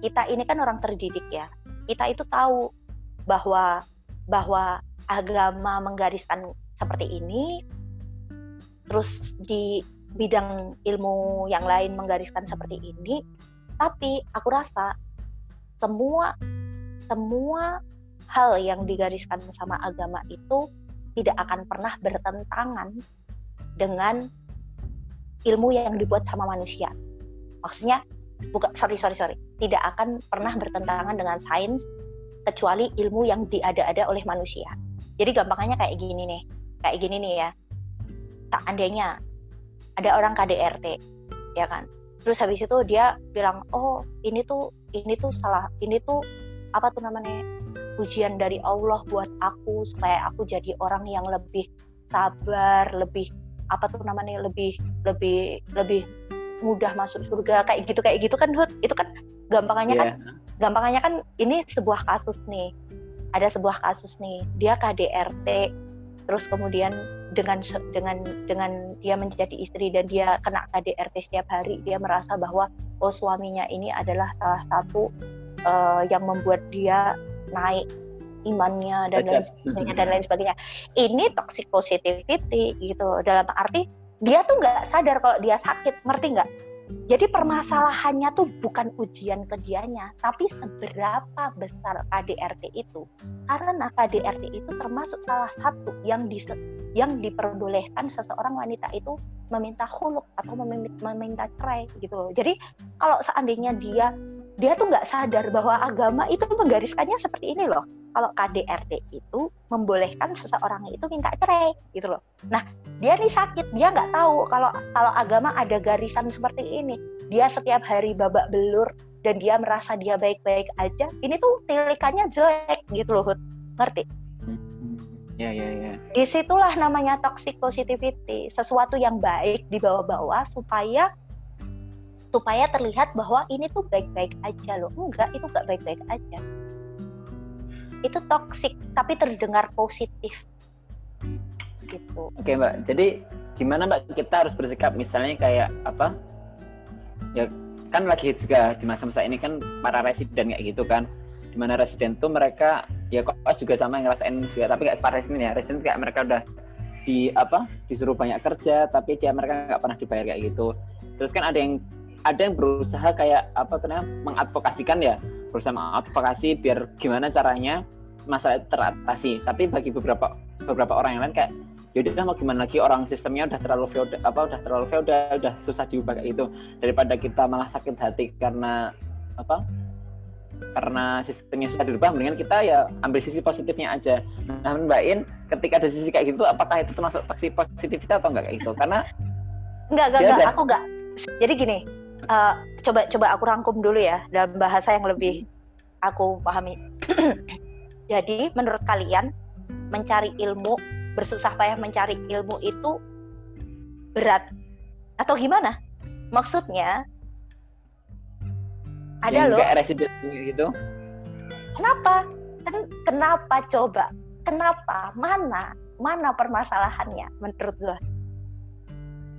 kita ini kan orang terdidik ya. Kita itu tahu bahwa bahwa agama menggariskan seperti ini terus di bidang ilmu yang lain menggariskan seperti ini tapi aku rasa semua semua hal yang digariskan sama agama itu tidak akan pernah bertentangan dengan ilmu yang dibuat sama manusia. Maksudnya, bukan sorry sorry sorry, tidak akan pernah bertentangan dengan sains kecuali ilmu yang diada-ada oleh manusia. Jadi gampangnya kayak gini nih, kayak gini nih ya. Tak andainya ada orang KDRT, ya kan. Terus habis itu dia bilang, oh ini tuh ini tuh salah, ini tuh apa tuh namanya ujian dari Allah buat aku supaya aku jadi orang yang lebih sabar, lebih apa tuh namanya lebih lebih lebih mudah masuk surga kayak gitu kayak gitu kan Hud itu kan gampangannya yeah. kan iya. gampangannya kan ini sebuah kasus nih ada sebuah kasus nih dia KDRT terus kemudian dengan dengan dengan dia menjadi istri dan dia kena KDRT setiap hari dia merasa bahwa oh suaminya ini adalah salah satu uh, yang membuat dia naik imannya dan lain sebagainya dan lain sebagainya. Ini toxic positivity gitu dalam arti dia tuh nggak sadar kalau dia sakit, ngerti nggak? Jadi permasalahannya tuh bukan ujian ke dianya, tapi seberapa besar KDRT itu. Karena KDRT itu termasuk salah satu yang di, yang diperbolehkan seseorang wanita itu meminta huluk atau meminta, meminta cerai gitu loh. Jadi kalau seandainya dia dia tuh nggak sadar bahwa agama itu menggariskannya seperti ini loh kalau KDRT itu membolehkan seseorang itu minta cerai gitu loh. Nah dia nih sakit dia nggak tahu kalau kalau agama ada garisan seperti ini. Dia setiap hari babak belur dan dia merasa dia baik-baik aja. Ini tuh tilikannya jelek gitu loh, Hud. ngerti? Ya ya ya. Di situlah namanya toxic positivity, sesuatu yang baik dibawa-bawa supaya supaya terlihat bahwa ini tuh baik-baik aja loh. Enggak, itu nggak baik-baik aja. Itu toksik tapi terdengar positif. Gitu. Oke mbak. Jadi gimana mbak kita harus bersikap misalnya kayak apa? Ya kan lagi juga di masa-masa ini kan para residen kayak gitu kan. Di mana residen tuh mereka ya kok juga sama yang ngerasain juga tapi kayak para residen ya. Residen kayak mereka udah di apa? Disuruh banyak kerja tapi dia mereka nggak pernah dibayar kayak gitu. Terus kan ada yang ada yang berusaha kayak apa namanya mengadvokasikan ya. Berusaha mengadvokasi biar gimana caranya masalah teratasi. Tapi bagi beberapa beberapa orang yang lain kayak yaudah mau gimana lagi? Orang sistemnya udah terlalu feodal apa udah terlalu feodal udah susah diubah kayak gitu. Daripada kita malah sakit hati karena apa karena sistemnya sudah dirubah mendingan kita ya ambil sisi positifnya aja. Nah Mbak In ketika ada sisi kayak gitu apakah itu termasuk taksi positif atau enggak kayak gitu? Karena enggak enggak, enggak aku enggak jadi gini uh, coba coba aku rangkum dulu ya dalam bahasa yang lebih aku pahami. (clears throat) Jadi menurut kalian mencari ilmu, bersusah payah mencari ilmu itu berat atau gimana? Maksudnya ada loh. resident gitu. Kenapa? Kan kenapa coba? Kenapa? Mana? Mana permasalahannya menurut gua?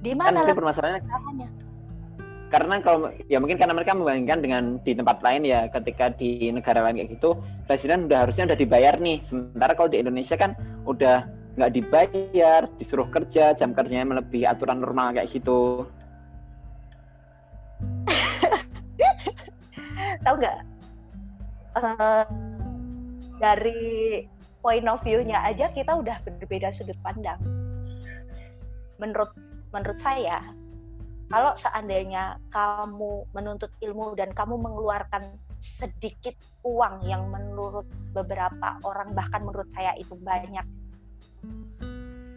Di mana kan permasalahannya? Karena kalau ya mungkin karena mereka membandingkan dengan di tempat lain ya ketika di negara lain kayak gitu presiden udah harusnya udah dibayar nih. Sementara kalau di Indonesia kan udah nggak dibayar disuruh kerja jam kerjanya melebihi aturan normal kayak gitu. (laughs) Tahu nggak? Uh, dari point of view-nya aja kita udah berbeda sudut pandang. Menurut menurut saya kalau seandainya kamu menuntut ilmu dan kamu mengeluarkan sedikit uang yang menurut beberapa orang bahkan menurut saya itu banyak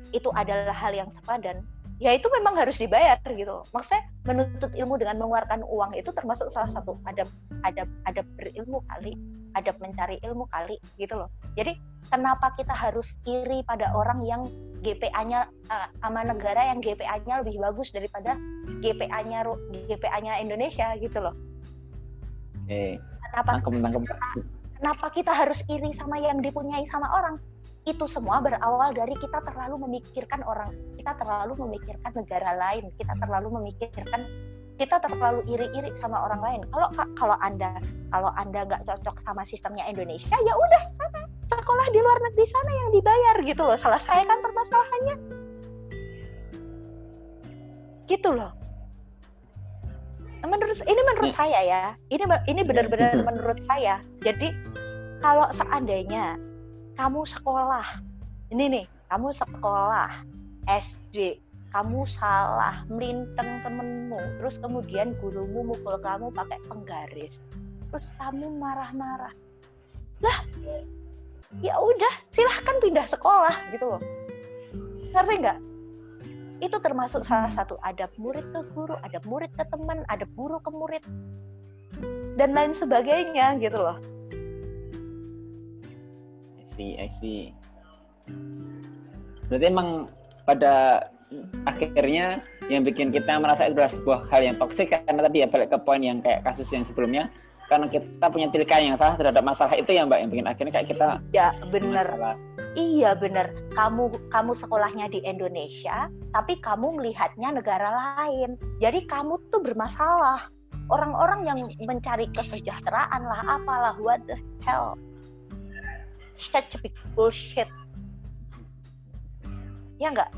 itu adalah hal yang sepadan ya itu memang harus dibayar gitu maksudnya menuntut ilmu dengan mengeluarkan uang itu termasuk salah satu adab adab adab berilmu kali adab mencari ilmu kali gitu loh. Jadi kenapa kita harus iri pada orang yang GPA-nya uh, sama negara yang GPA-nya lebih bagus daripada GPA-nya GPA-nya Indonesia gitu loh. Eh, kenapa kenapa kita harus iri sama yang dipunyai sama orang? Itu semua berawal dari kita terlalu memikirkan orang, kita terlalu memikirkan negara lain, kita terlalu memikirkan kita terlalu iri-iri sama orang lain. Kalau kalau anda kalau anda nggak cocok sama sistemnya Indonesia, ya udah sekolah di luar negeri sana yang dibayar gitu loh. Selesaikan permasalahannya. Gitu loh. Menurut ini menurut ya. saya ya. Ini ini benar-benar menurut saya. Jadi kalau seandainya kamu sekolah, ini nih, kamu sekolah SD, kamu salah melintang temenmu, terus kemudian gurumu mukul kamu pakai penggaris, terus kamu marah-marah. Lah, ya udah silahkan pindah sekolah gitu loh. Ngerti nggak? Itu termasuk salah satu adab murid ke guru adab murid ke teman adab guru ke murid dan lain sebagainya gitu loh. I see I see. Berarti emang pada akhirnya yang bikin kita merasa itu adalah sebuah hal yang toksik karena tadi ya balik ke poin yang kayak kasus yang sebelumnya karena kita punya tilikan yang salah terhadap masalah itu ya mbak yang bikin akhirnya kayak kita iya benar iya benar kamu kamu sekolahnya di Indonesia tapi kamu melihatnya negara lain. Jadi kamu tuh bermasalah. Orang-orang yang mencari kesejahteraan lah apalah what the hell. Such a big bullshit. Ya enggak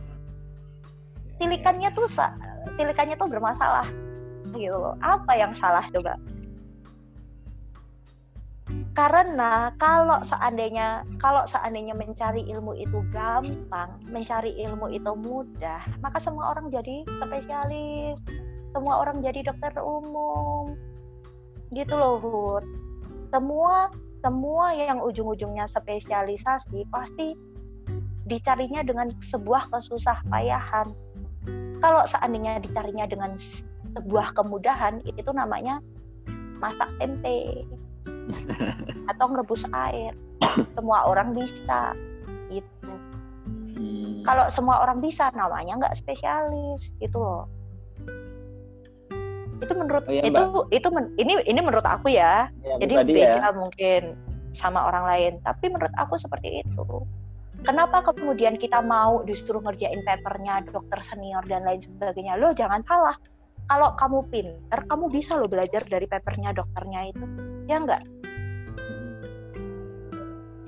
tilikannya tuh tilikannya tuh bermasalah. Gitu apa yang salah coba karena kalau seandainya kalau seandainya mencari ilmu itu gampang, mencari ilmu itu mudah, maka semua orang jadi spesialis, semua orang jadi dokter umum. gitu loh Hud semua semua yang ujung-ujungnya spesialisasi pasti dicarinya dengan sebuah kesusah payahan. Kalau seandainya dicarinya dengan sebuah kemudahan itu namanya masak tempe atau ngerebus air. (coughs) Semua orang bisa gitu. Hmm. kalau semua orang bisa namanya nggak spesialis gitu loh. Itu menurut oh, iya, itu Mbak. itu men, ini ini menurut aku ya, ya jadi beda ya. mungkin sama orang lain. Tapi menurut aku seperti itu. Kenapa kemudian kita mau disuruh ngerjain papernya dokter senior dan lain sebagainya? Lo jangan salah kalau kamu pinter kamu bisa lo belajar dari papernya dokternya itu. Ya enggak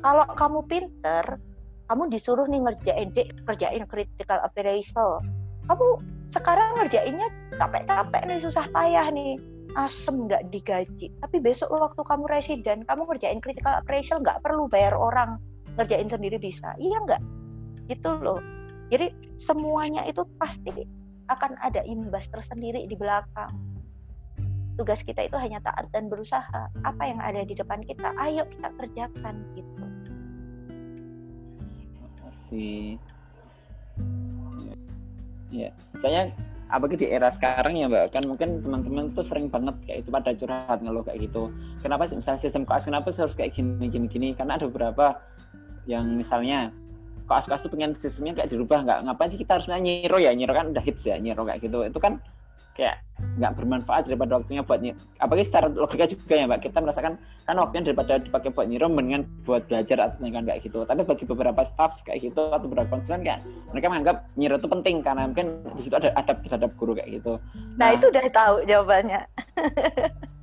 kalau kamu pinter kamu disuruh nih ngerjain dek kerjain critical appraisal kamu sekarang ngerjainnya capek-capek nih susah payah nih. Asem nggak digaji. Tapi besok waktu kamu residen kamu ngerjain critical appraisal nggak perlu bayar orang. Ngerjain sendiri bisa. Iya nggak? Gitu loh. Jadi semuanya itu pasti akan ada imbas tersendiri di belakang. Tugas kita itu hanya taat dan berusaha. Apa yang ada di depan kita ayo kita kerjakan gitu. Sih ya saya apalagi di era sekarang ya mbak kan mungkin teman-teman tuh sering banget kayak itu pada curhat ngeluh kayak gitu. Kenapa sih misalnya sistem koas kenapa harus kayak gini gini gini? Karena ada beberapa yang misalnya koas-koas tuh pengen sistemnya kayak dirubah nggak ngapain sih kita harus nyiro ya? Nyiro kan udah hits ya nyiro kayak gitu. Itu kan kayak nggak bermanfaat daripada waktunya buat nyiro apalagi secara logika juga ya mbak. Kita merasakan kan waktunya daripada dipakai buat nyiro mendingan buat belajar atau kan kayak gitu. Tapi bagi beberapa staff kayak gitu atau beberapa konsulen kan mereka menganggap nyiro itu penting karena mungkin di situ ada adab terhadap guru kayak gitu. Nah, nah itu udah tahu jawabannya (laughs)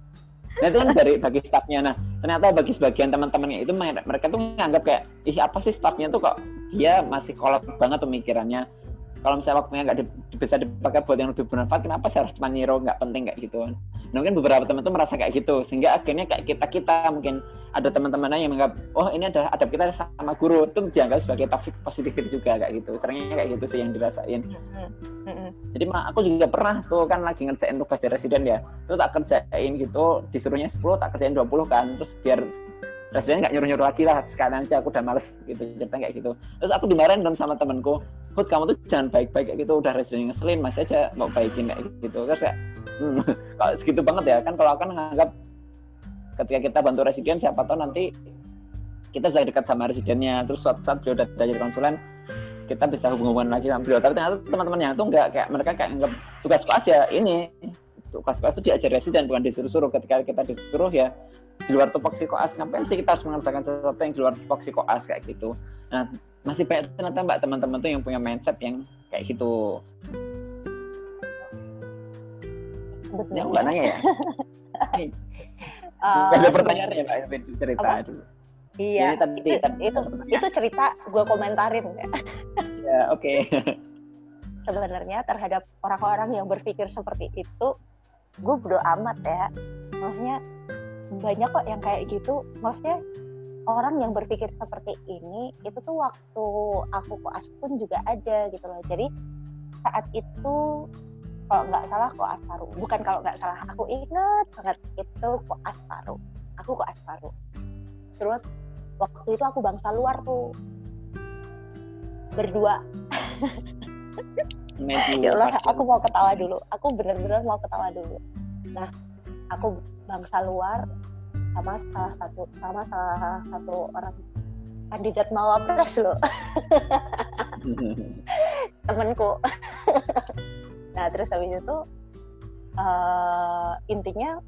nah itu kan dari bagi staffnya. Nah ternyata bagi sebagian teman-temannya itu mereka tuh menganggap kayak ih apa sih staffnya tuh kok dia masih kolot banget pemikirannya kalau misalnya waktunya nggak di, bisa dipakai buat yang lebih bermanfaat kenapa saya harus cuma nyiro nggak penting kayak gitu? Nah mungkin beberapa teman tuh merasa kayak gitu sehingga akhirnya kayak kita kita mungkin ada teman-teman yang menganggap oh ini ada adab kita sama guru itu dianggap sebagai toxic positivity juga kayak gitu. Seringnya kayak gitu sih yang dirasain. Jadi mah aku juga pernah tuh kan lagi ngerjain tugas di residen ya itu tak kerjain gitu disuruhnya 10 tak kerjain 20 kan terus biar Residen nggak nyuruh-nyuruh lagi lah sekalian aja aku udah males gitu cerita kayak gitu. Terus aku dimarahin dong sama temenku Hud kamu tuh jangan baik-baik kayak gitu udah residen ngeselin masih aja mau baikin kayak gitu. Terus kayak hmm, (laughs) kalau segitu banget ya? Kan kalau aku kan nganggap ketika kita bantu residen siapa tahu nanti kita bisa dekat sama residennya. Terus suatu saat beliau udah jadi konsulen kita bisa hubungan lagi sama beliau. Tapi ternyata teman-teman yang itu enggak kayak mereka kayak anggap tugas kelas ya ini tugas kelas itu diajar residen bukan disuruh-suruh. Ketika kita disuruh ya di luar tupoksi koas ngapain sih kita harus mengerjakan sesuatu yang di luar tupoksi koas kayak gitu nah masih banyak ternyata mbak teman-teman tuh yang punya mindset yang kayak gitu Betul. Ya, mbak nanya ya uh, ada pertanyaan ya mbak cerita apa? dulu Iya, tadi, itu, tadi, itu, itu cerita gue komentarin ya. ya, oke. Okay. Sebenarnya terhadap orang-orang yang berpikir seperti itu, gue bodo amat ya. Maksudnya banyak kok yang kayak gitu. Maksudnya orang yang berpikir seperti ini itu tuh waktu aku koas pun juga ada gitu loh. Jadi saat itu kalau nggak salah koas paru. Bukan kalau nggak salah aku ingat banget itu koas paru. Aku koas paru. Terus waktu itu aku bangsa luar tuh. Berdua. (laughs) Ya Allah aku mau ketawa dulu. Aku bener-bener mau ketawa dulu. Nah aku bangsa luar sama salah satu sama salah satu orang kandidat mawapres loh. (laughs) Temenku (laughs) nah terus habis itu uh, intinya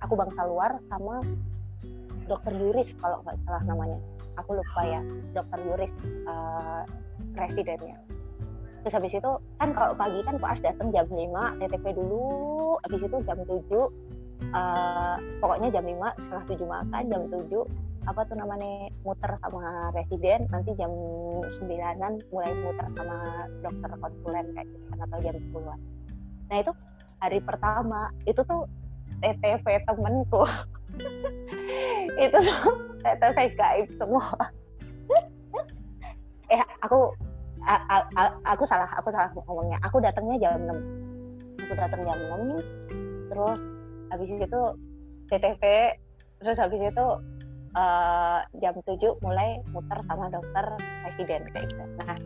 aku bangsa luar sama dokter Yuris kalau nggak salah namanya. Aku lupa ya dokter Yuris uh, residennya terus habis itu kan kalau pagi kan pas datang jam 5 TTP dulu habis itu jam 7 uh, pokoknya jam 5 setelah 7 makan jam 7 apa tuh namanya muter sama residen nanti jam 9an mulai muter sama dokter konsulen kayak gitu kan atau jam 10 nah itu hari pertama itu tuh TTV temenku (laughs) itu tuh TTV gaib semua. (laughs) Eh aku a, a, a, aku salah aku salah ngomongnya. Aku datangnya jam 6 aku datang jam 6 terus habis itu TTV terus habis itu uh, jam 7 mulai muter sama dokter presiden kayak gitu. Nah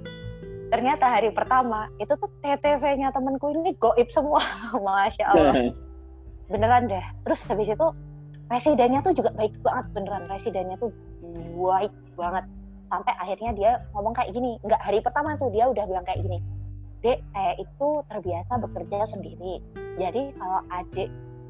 ternyata hari pertama itu tuh TTV-nya temenku ini goib semua. (laughs) Masya Allah. (laughs) Beneran deh. Terus habis itu residennya tuh juga baik banget beneran. Residennya tuh baik banget. Sampai akhirnya dia ngomong kayak gini. Nggak hari pertama tuh dia udah bilang kayak gini. Dek saya itu terbiasa bekerja sendiri. Jadi kalau adik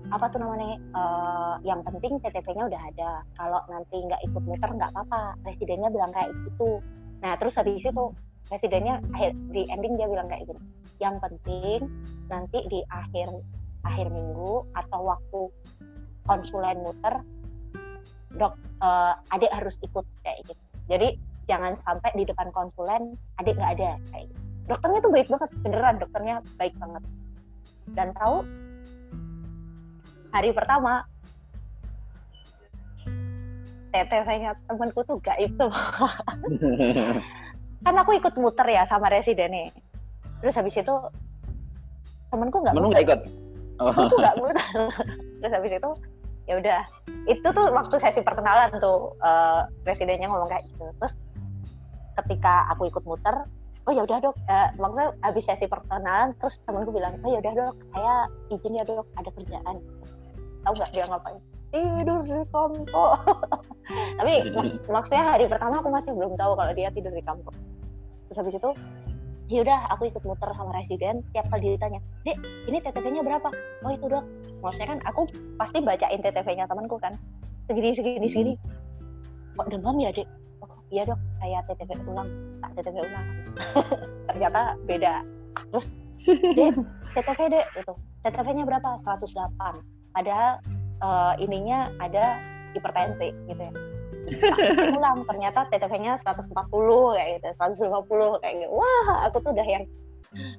apa tuh namanya? Uh, yang penting TTP-nya udah ada. Kalau nanti nggak ikut muter nggak apa-apa. Residennya bilang kayak gitu. Nah terus habis itu presidennya akhir di ending dia bilang kayak gini. Yang penting nanti di akhir akhir minggu atau waktu konsulen muter dok uh, adik harus ikut kayak gitu. Jadi jangan sampai di depan konsulen adik nggak ada kayak gitu. dokternya tuh baik banget beneran dokternya baik banget. Dan tahu hari pertama. TTV-nya temanku tuh gak itu. (laughs) Kan aku ikut muter ya sama residen nih. Terus habis itu temenku nggak nggak ikut? Oh. aku tuh nggak muter. (laughs) Terus habis itu ya udah. Itu tuh waktu sesi perkenalan tuh uh, residennya ngomong kayak gitu. Terus ketika aku ikut muter oh ya udah dok. Uh, maksudnya habis sesi perkenalan terus temenku bilang oh ya udah dok. Saya izin ya dok. Ada kerjaan tahu nggak dia ngapain? Tidur di kampung (laughs) tapi mak (laughs) maksudnya hari pertama aku masih belum tahu kalau dia tidur di kampung terus habis itu ya udah aku ikut muter sama residen. Tiap kali ditanya dek ini TTV-nya berapa? Oh itu dok maksudnya kan aku pasti bacain TTV-nya temanku kan. Segini segini segini. Kok demam ya dek? Oh iya dok. Saya TTV ulang. Tak TTV ulang. (laughs) Ternyata beda. Terus dek TTV dek. Itu TTV-nya berapa? 108 padahal uh, ininya ada hipertensi gitu ya. Ulang ternyata TTV-nya 140 kayak gitu 150 kayak gitu. Wah aku tuh udah yang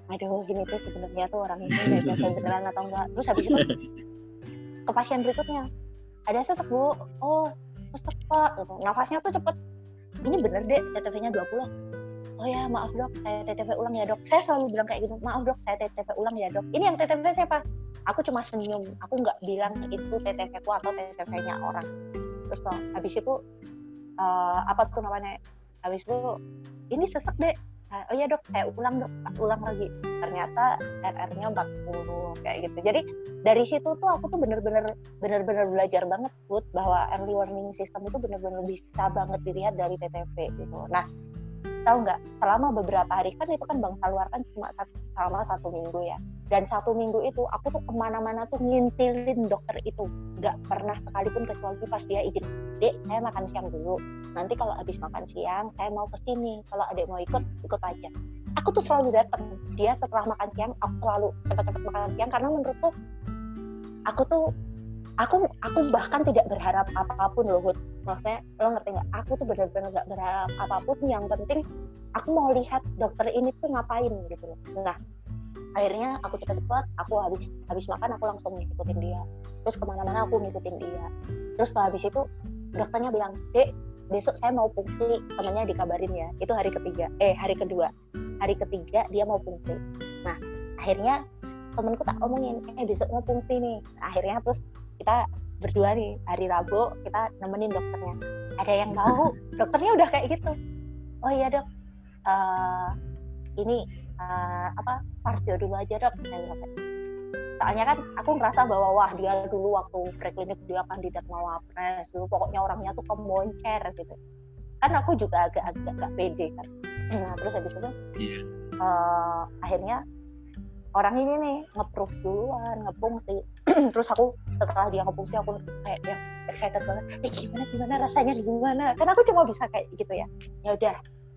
aduh ini tuh sebenarnya tuh orang ini udah beneran atau enggak? Terus habis itu ke pasien berikutnya ada sesak bu. Oh sesak pak. Gitu. nafasnya tuh cepet. Ini bener deh TTV-nya 20 oh ya maaf dok saya TTV ulang ya dok. Saya selalu bilang kayak gitu maaf dok saya TTV ulang ya dok. Ini yang TTV siapa aku cuma senyum. Aku nggak bilang itu TTV ku atau TTV nya orang. Terus toh habis itu uh, apa tuh namanya? Habis itu ini sesak deh oh ya dok. Saya ulang dok. Ulang lagi. Ternyata RR-nya 40 kayak gitu. Jadi dari situ tuh aku tuh bener-bener bener-bener belajar banget Put, bahwa early warning system itu bener-bener bisa banget dilihat dari TTV gitu. Nah tahu nggak? Selama beberapa hari kan itu kan bang Salwar kan cuma satu, selama satu minggu ya. Dan satu minggu itu aku tuh ke mana-mana tuh ngintilin dokter itu. Nggak pernah sekalipun kecuali pas dia izin dek saya makan siang dulu. Nanti kalau habis makan siang saya mau ke sini. Kalau adek mau ikut ikut aja. Aku tuh selalu datang dia setelah makan siang aku selalu cepat-cepat makan siang. Karena menurutku aku tuh aku aku bahkan tidak berharap apa pun loh Hud. maksudnya lo ngerti nggak? Aku tuh benar-benar nggak berharap apa pun. Yang penting aku mau lihat dokter ini tuh ngapain gitu loh. Nah akhirnya aku cepat-cepat aku habis habis makan aku langsung ngikutin dia. Terus ke mana-mana aku ngikutin dia. Terus setelah habis itu dokternya bilang dek besok saya mau fungsi temennya dikabarin ya itu hari ketiga eh hari kedua. Hari ketiga dia mau fungsi nah akhirnya temenku tak omongin eh besok mau fungsi nih. Akhirnya terus kita berdua nih hari Rabu kita nemenin dokternya. Ada yang mau? (laughs) Dokternya udah kayak gitu. Oh iya dok. Uh, ini uh, apa kardio dulu aja dok. Bilang soalnya kan aku ngerasa bahwa wah dia dulu waktu preklinik dia kandidat mau apres dulu pokoknya orangnya tuh kemoncer gitu. Kan aku juga agak-agak gak pede kan. Nah terus habis itu yeah. uh, akhirnya orang ini nih ngeproof duluan ngefungsi (clears throat) terus aku setelah dia ngefungsi aku kayak yang excited banget. Eh gimana gimana rasanya gimana? Karena aku cuma bisa kayak gitu ya. Ya udah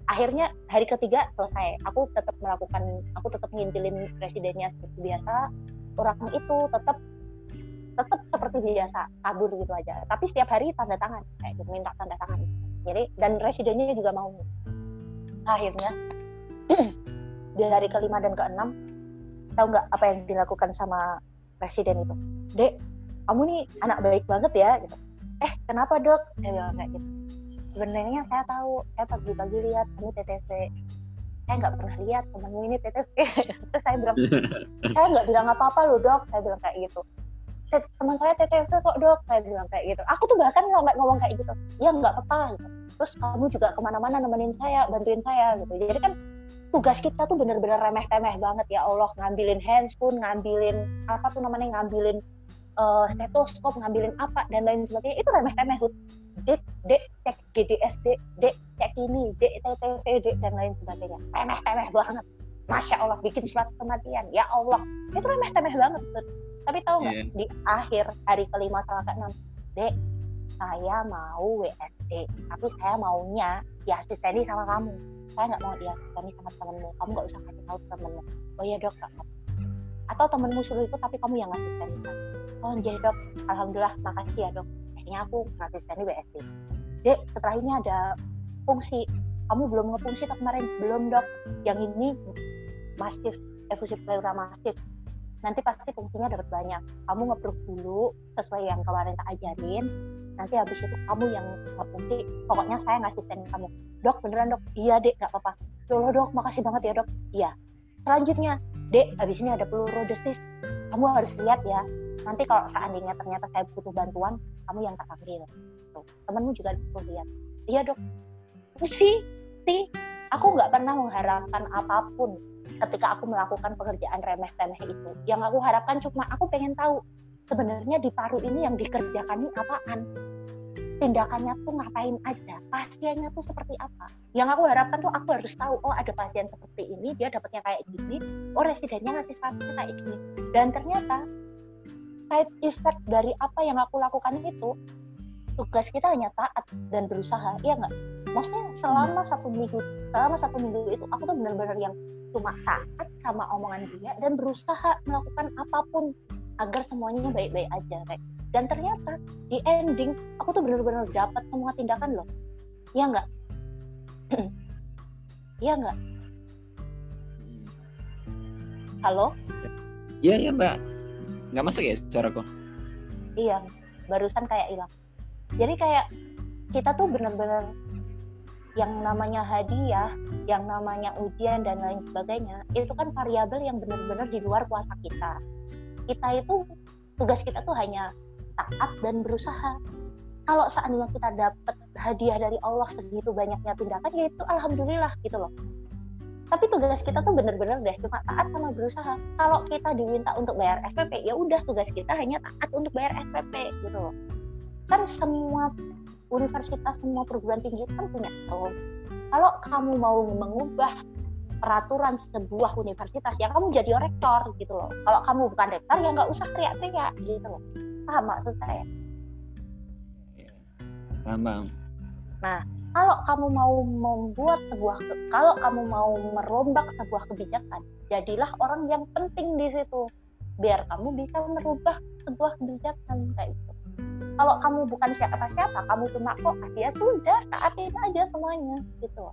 akhirnya hari ketiga selesai. Aku tetap melakukan aku tetap ngintilin presidennya seperti biasa. Orang itu tetap tetap seperti biasa kabur gitu aja. Tapi setiap hari tanda tangan kayak gitu minta tanda tangan. Jadi dan residennya juga mau. Akhirnya (clears throat) di hari kelima dan keenam tahu nggak apa yang dilakukan sama presiden itu? Dek kamu nih anak baik banget ya gitu. Eh kenapa dok? Saya bilang kayak gitu. Sebenarnya saya tahu saya pagi-pagi lihat kamu TTV saya nggak pernah lihat temanmu ini TTV (laughs) terus saya bilang (laughs) saya nggak bilang apa-apa loh dok. Saya bilang kayak gitu. Teman saya TTV kok dok? Saya bilang kayak gitu. Aku tuh bahkan nggak ngomong kayak gitu. Ya nggak apa-apa gitu. terus kamu juga ke mana-mana nemenin saya bantuin saya gitu. Jadi kan tugas kita tuh bener-bener remeh-temeh banget ya Allah. Ngambilin handphone ngambilin apa tuh namanya ngambilin uh, stetoskop ngambilin apa dan lain sebagainya. Itu remeh-temeh dek dek cek GDSD dek cek ini dek TTV dek dan lain sebagainya. Remeh-temeh banget. Masya Allah bikin surat kematian. Ya Allah. Itu remeh-temeh banget tapi tahu nggak yeah. di akhir hari kelima setelah keenam dek saya mau WSD tapi saya maunya diasisteni sama kamu. Saya nggak mau diasisteni sama temenmu. Kamu nggak usah kasih tahu temenmu. Oh ya dok gak atau temenmu suruh ikut tapi kamu yang asisteni oh jadi dok alhamdulillah makasih ya dok. Akhirnya aku asisteni WSD dek setelah ini ada fungsi. Kamu belum ngefungsi tak kemarin? Belum dok. Yang ini masif efusi pleura masif nanti pasti fungsinya dapat banyak. Kamu ngeproof dulu sesuai yang kemarin tak ajarin. Nanti habis itu kamu yang ngefungsi pokoknya saya ngasih stand kamu. Dok beneran dok? Iya dek. Nggak apa-apa. Loh dok. Makasih banget ya dok. Iya. Selanjutnya dek habis ini ada desis kamu harus lihat ya. Nanti kalau seandainya ternyata saya butuh bantuan kamu yang tak panggil tuh temenmu juga perlu lihat. Iya dok. Sih sih. Aku nggak pernah mengharapkan apa pun ketika aku melakukan pekerjaan remeh-temeh itu. Yang aku harapkan cuma aku pengen tahu sebenarnya di paru ini yang dikerjakan ini apaan. Tindakannya tuh ngapain aja, pasiennya tuh seperti apa. Yang aku harapkan tuh aku harus tahu, oh ada pasien seperti ini, dia dapatnya kayak gini, oh residennya ngasih pasien kayak gini. Dan ternyata side effect dari apa yang aku lakukan itu, tugas kita hanya taat dan berusaha, iya nggak? Maksudnya selama satu minggu, selama satu minggu itu aku tuh benar-benar yang cuma taat sama omongan dia dan berusaha melakukan apa pun agar semuanya baik-baik aja kayak. Dan ternyata di ending aku tuh benar-benar dapat semua tindakan loh. Ya enggak iya enggak (clears throat) halo? Iya iya mbak. Nggak masuk ya suaraku? Iya barusan kayak hilang jadi kayak kita tuh benar-benar yang namanya hadiah, yang namanya ujian dan lain sebagainya, itu kan variabel yang benar-benar di luar kuasa kita. Kita itu tugas kita tuh hanya taat dan berusaha. Kalau seandainya kita dapat hadiah dari Allah segitu banyaknya tindakan, ya itu alhamdulillah gitu loh. Tapi tugas kita tuh benar-benar deh cuma taat sama berusaha. Kalau kita diminta untuk bayar SPP, ya udah tugas kita hanya taat untuk bayar SPP gitu loh. Kan semua universitas semua perguruan tinggi kan punya tahun. Kalau kamu mau mengubah peraturan sebuah universitas, ya kamu jadi rektor gitu loh. Kalau kamu bukan rektor, ya nggak usah teriak-teriak gitu loh. Paham maksud saya? Paham, Nah, kalau kamu mau membuat sebuah, kalau kamu mau merombak sebuah kebijakan, jadilah orang yang penting di situ, biar kamu bisa merubah sebuah kebijakan kayak gitu kalau kamu bukan siapa-siapa kamu cuma kok ya sudah taatin aja semuanya gitu.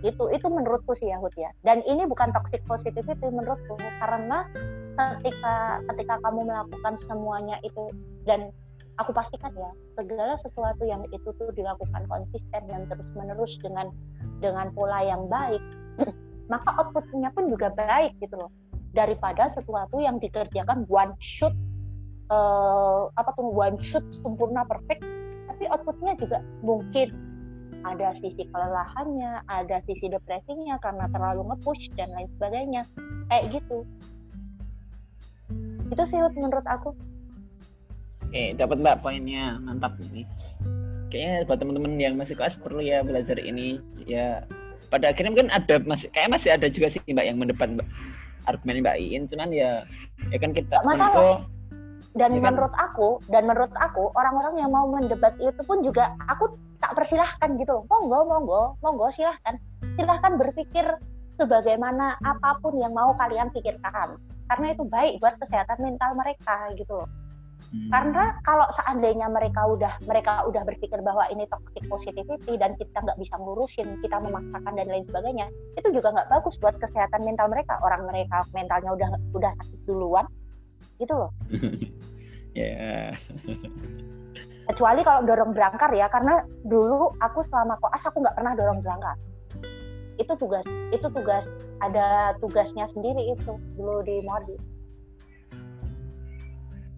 Itu itu menurutku sih Yahud ya. Dan ini bukan toxic positivity menurutku karena ketika ketika kamu melakukan semuanya itu dan aku pastikan ya segala sesuatu yang itu tuh dilakukan konsisten dan terus menerus dengan dengan pola yang baik (clears throat) maka outputnya pun juga baik gitu loh. Daripada sesuatu yang dikerjakan one shot uh, apa tuh one shoot sempurna perfect tapi outputnya juga mungkin ada sisi kelelahannya ada sisi depresinya karena terlalu ngepush dan lain sebagainya. Kayak gitu. Itu sih menurut aku. Oke dapat mbak poinnya. Mantap ini. Kayaknya buat teman-teman yang masih kelas perlu ya belajar ini. Ya pada akhirnya mungkin ada masih kayak masih ada juga sih mbak yang mendebat mbak argumen mbak Iin. Cuman ya ya kan kita Masalah dan ya kan? menurut aku dan menurut aku orang-orang yang mau mendebat itu pun juga aku tak persilahkan gitu. Monggo monggo monggo silahkan. Silahkan berpikir sebagaimana apa pun yang mau kalian pikirkan. Karena itu baik buat kesehatan mental mereka gitu loh. Hmm. karena kalau seandainya mereka udah mereka udah berpikir bahwa ini toxic positivity dan kita nggak bisa ngurusin kita memaksakan dan lain sebagainya itu juga nggak bagus buat kesehatan mental mereka. Orang mereka mentalnya udah udah sakit duluan gitu loh. (laughs) Ya. Yeah. kecuali kalau dorong berangkar ya karena dulu aku selama koas aku nggak pernah dorong berangkar. Itu tugas itu tugas ada tugasnya sendiri itu dulu di Modi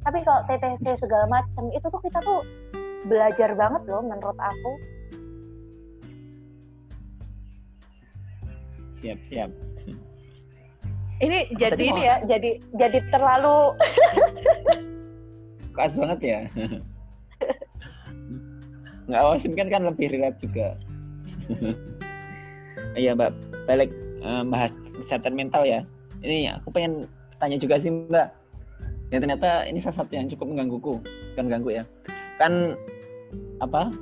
tapi kalau TTC segala macam itu tuh kita tuh belajar banget loh menurut aku. Siap siap ini jadi ini ya jadi jadi terlalu (laughs) keras banget ya. Nggak awasin kan kan lebih relate juga. (laughs) Iya mbak. Balik um, bahas kesehatan mental ya. Ini aku pengen tanya juga sih mbak. Ya ternyata ini salah satu yang cukup menggangguku. Kan ganggu ya. Kan apa?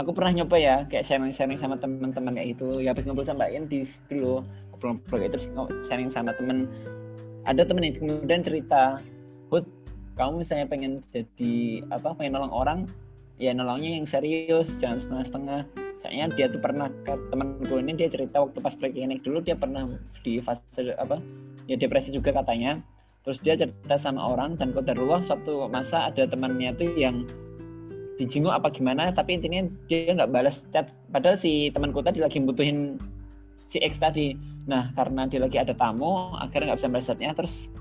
Aku pernah nyoba ya kayak sharing-sharing sama teman-teman kayak gitu. Ya habis ngobrol sama Mbak di dulu ngobrol-ngobrol kayak terus sharing sama temen. Ada temen yang kemudian cerita Hud kamu misalnya pengen jadi apa pengen nolong orang ya nolongnya yang serius jangan setengah-setengah. Soalnya dia tuh pernah temanku ini dia cerita waktu pas preklinik dulu dia pernah di fase apa ya depresi juga katanya. Terus dia cerita sama orang dan kodarullah suatu masa ada temannya tuh yang dijenguk apa gimana tapi intinya dia nggak balas chat. Padahal si temanku tadi lagi butuhin si X tadi. Nah karena dia lagi ada tamu akhirnya nggak bisa balas chatnya terus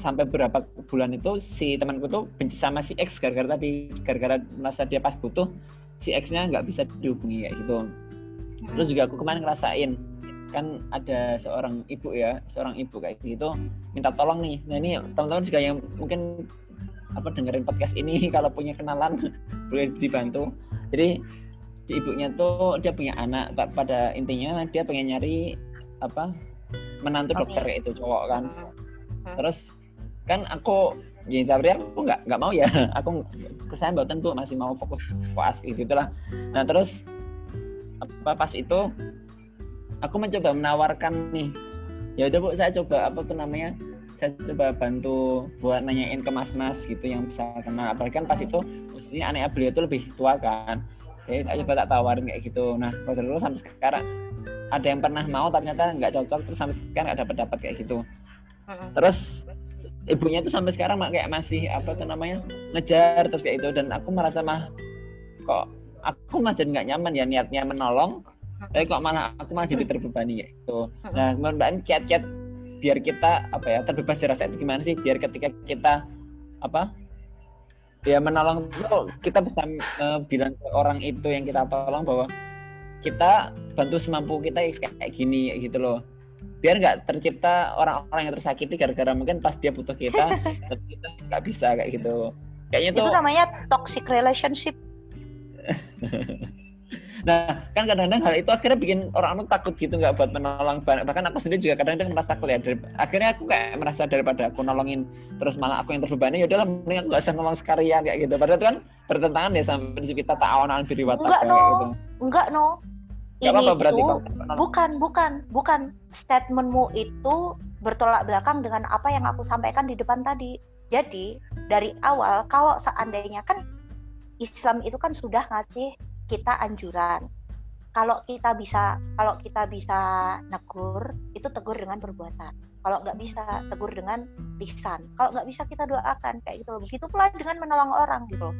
sampai beberapa bulan itu si temanku tuh benci sama si X. Gara-gara tadi gara-gara merasa dia pas butuh si X-nya nggak bisa dihubungi kayak gitu. Terus juga aku kemarin ngerasain kan ada seorang ibu ya seorang ibu kayak gitu minta tolong nih. Nah ini teman-teman juga yang mungkin apa dengerin podcast ini (laughs) kalau punya kenalan (laughs) boleh dibantu. Jadi di ibunya tuh dia punya anak pada intinya dia pengen nyari apa menantu dokter kayak itu cowok kan. Terus kan aku ya tapi aku nggak nggak mau ya. (laughs) Aku kesan buatan tuh masih mau fokus puas gitu lah nah terus apa pas itu aku mencoba menawarkan nih. Ya udah bu saya coba apa tuh namanya saya coba bantu buat nanyain ke mas-mas gitu yang bisa kenal. Apalagi kan pas itu mestinya aneh beliau itu lebih tua kan jadi saya coba tak tawarin kayak gitu. Nah kalau sampai sekarang ada yang pernah mau ternyata nggak cocok terus sampai sekarang nggak dapat dapat kayak gitu. Terus ibunya itu sampai sekarang kayak masih apa tuh namanya ngejar terus kayak itu dan aku merasa mah kok aku masih nggak nyaman ya niatnya menolong tapi kok malah aku malah jadi terbebani ya itu nah kemudian kiat-kiat biar kita apa ya terbebas dari rasa itu gimana sih? Biar ketika kita apa ya menolong itu kita bisa uh, bilang ke orang itu yang kita tolong bahwa kita bantu semampu kita kayak gini gitu loh. Biar nggak tercipta orang-orang yang tersakiti gara-gara mungkin pas dia butuh kita (laughs) tapi kita nggak bisa kayak gitu. Kayaknya itu namanya toxic relationship (laughs) nah kan kadang-kadang hal itu akhirnya bikin orang-orang takut gitu nggak buat menolong bahkan aku sendiri juga kadang-kadang merasa takut ya akhirnya aku kayak merasa daripada aku nolongin terus malah aku yang terbebani ya udahlah mending aku gak usah nolong sekalian kayak gitu. Padahal itu kan bertentangan ya sama prinsip kita ta'awan biri enggak no. kayak gitu. enggak no. Ini apa, berarti itu bukan bukan bukan. Statementmu itu bertolak belakang dengan apa yang aku sampaikan di depan tadi. Jadi dari awal kalau seandainya kan Islam itu kan sudah ngasih kita anjuran. Kalau kita bisa kalau kita bisa negur itu tegur dengan perbuatan. Kalau nggak bisa tegur dengan lisan. Kalau nggak bisa kita doakan kayak gitu. Begitu pula dengan menolong orang gitu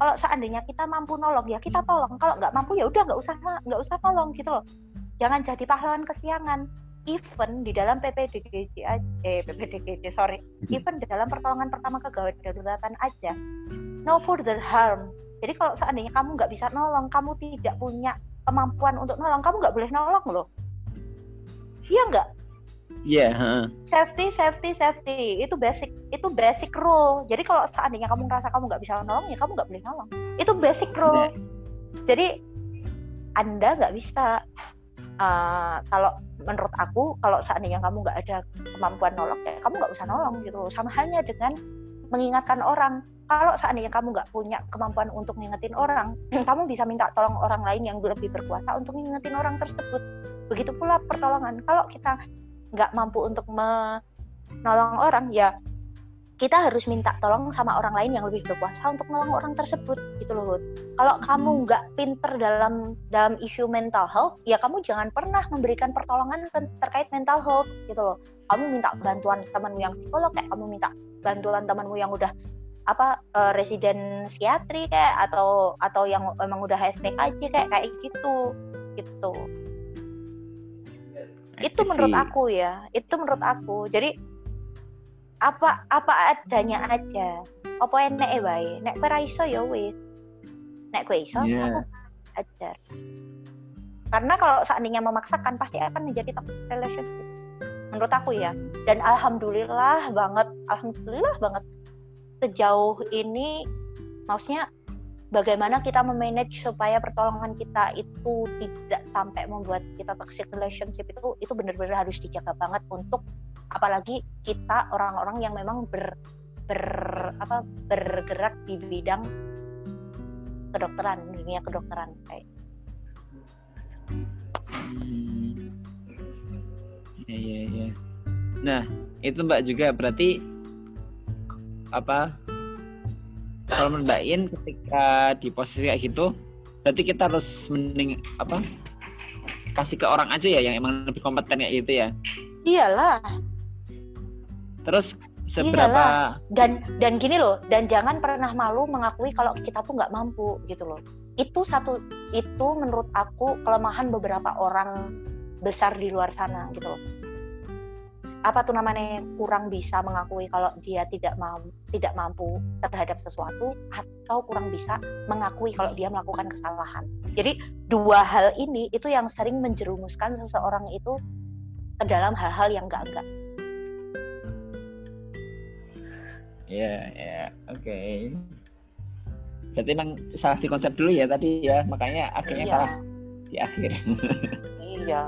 kalau seandainya kita mampu nolong ya kita tolong kalau nggak mampu ya udah nggak usah nggak usah tolong gitu loh jangan jadi pahlawan kesiangan even di dalam PPDGJ eh PPDGJ sorry hmm. even di dalam pertolongan pertama kegawat daruratan aja no further harm jadi kalau seandainya kamu nggak bisa nolong kamu tidak punya kemampuan untuk nolong kamu nggak boleh nolong loh iya nggak Iya. Yeah, Safety, safety, safety. Itu basic, itu basic rule. Jadi kalau seandainya kamu ngerasa kamu nggak bisa nolong, ya kamu nggak boleh nolong. Itu basic rule. Yeah. Jadi anda nggak bisa. Uh, kalau menurut aku, kalau seandainya kamu nggak ada kemampuan nolong, ya kamu nggak usah nolong gitu. Sama halnya dengan mengingatkan orang. Kalau seandainya kamu nggak punya kemampuan untuk ngingetin orang, (clears throat) kamu bisa minta tolong orang lain yang lebih berkuasa untuk ngingetin orang tersebut. Begitu pula pertolongan. Kalau kita nggak mampu untuk menolong orang ya kita harus minta tolong sama orang lain yang lebih berkuasa untuk menolong orang tersebut gitu loh Kalau kamu hmm. nggak pinter dalam dalam isu mental health, ya kamu jangan pernah memberikan pertolongan terkait mental health gitu loh. Kamu minta bantuan temanmu yang psikolog kayak kamu minta bantuan temanmu yang udah apa uh, residen psikiatri kayak atau atau yang emang udah aja kayak kayak gitu gitu. Itu menurut aku ya itu menurut aku. Jadi apa apa adanya aja. Apa enek e wae? Nek kowe iso ya wis. Nek kowe iso yeah. ajar. Karena kalau seandainya memaksakan pasti akan menjadi toxic relationship. Menurut aku ya. Dan alhamdulillah banget alhamdulillah banget sejauh ini maksudnya bagaimana kita memanage supaya pertolongan kita itu tidak sampai membuat kita toxic relationship itu itu benar-benar harus dijaga banget untuk apalagi kita orang-orang yang memang ber, ber apa bergerak di bidang kedokteran dunia kedokteran kayak hmm. ya ya ya nah itu mbak juga berarti apa kalau menurut mbak In ketika di posisi kayak gitu berarti kita harus mending apa kasih ke orang aja ya yang emang lebih kompeten kayak gitu ya? Iyalah. Terus seberapa Iyalah. dan dan gini loh dan jangan pernah malu mengakui kalau kita tuh nggak mampu gitu loh. Itu satu itu menurut aku kelemahan beberapa orang besar di luar sana gitu loh apa tuh namanya kurang bisa mengakui kalau dia tidak mampu tidak mampu terhadap sesuatu atau kurang bisa mengakui kalau dia melakukan kesalahan jadi dua hal ini itu yang sering menjerumuskan seseorang itu ke dalam hal-hal yang enggak enggak Ya, ya, oke. Okay. Berarti emang salah di konsep dulu ya tadi ya, makanya akhirnya iya. salah di akhir. (laughs) iya.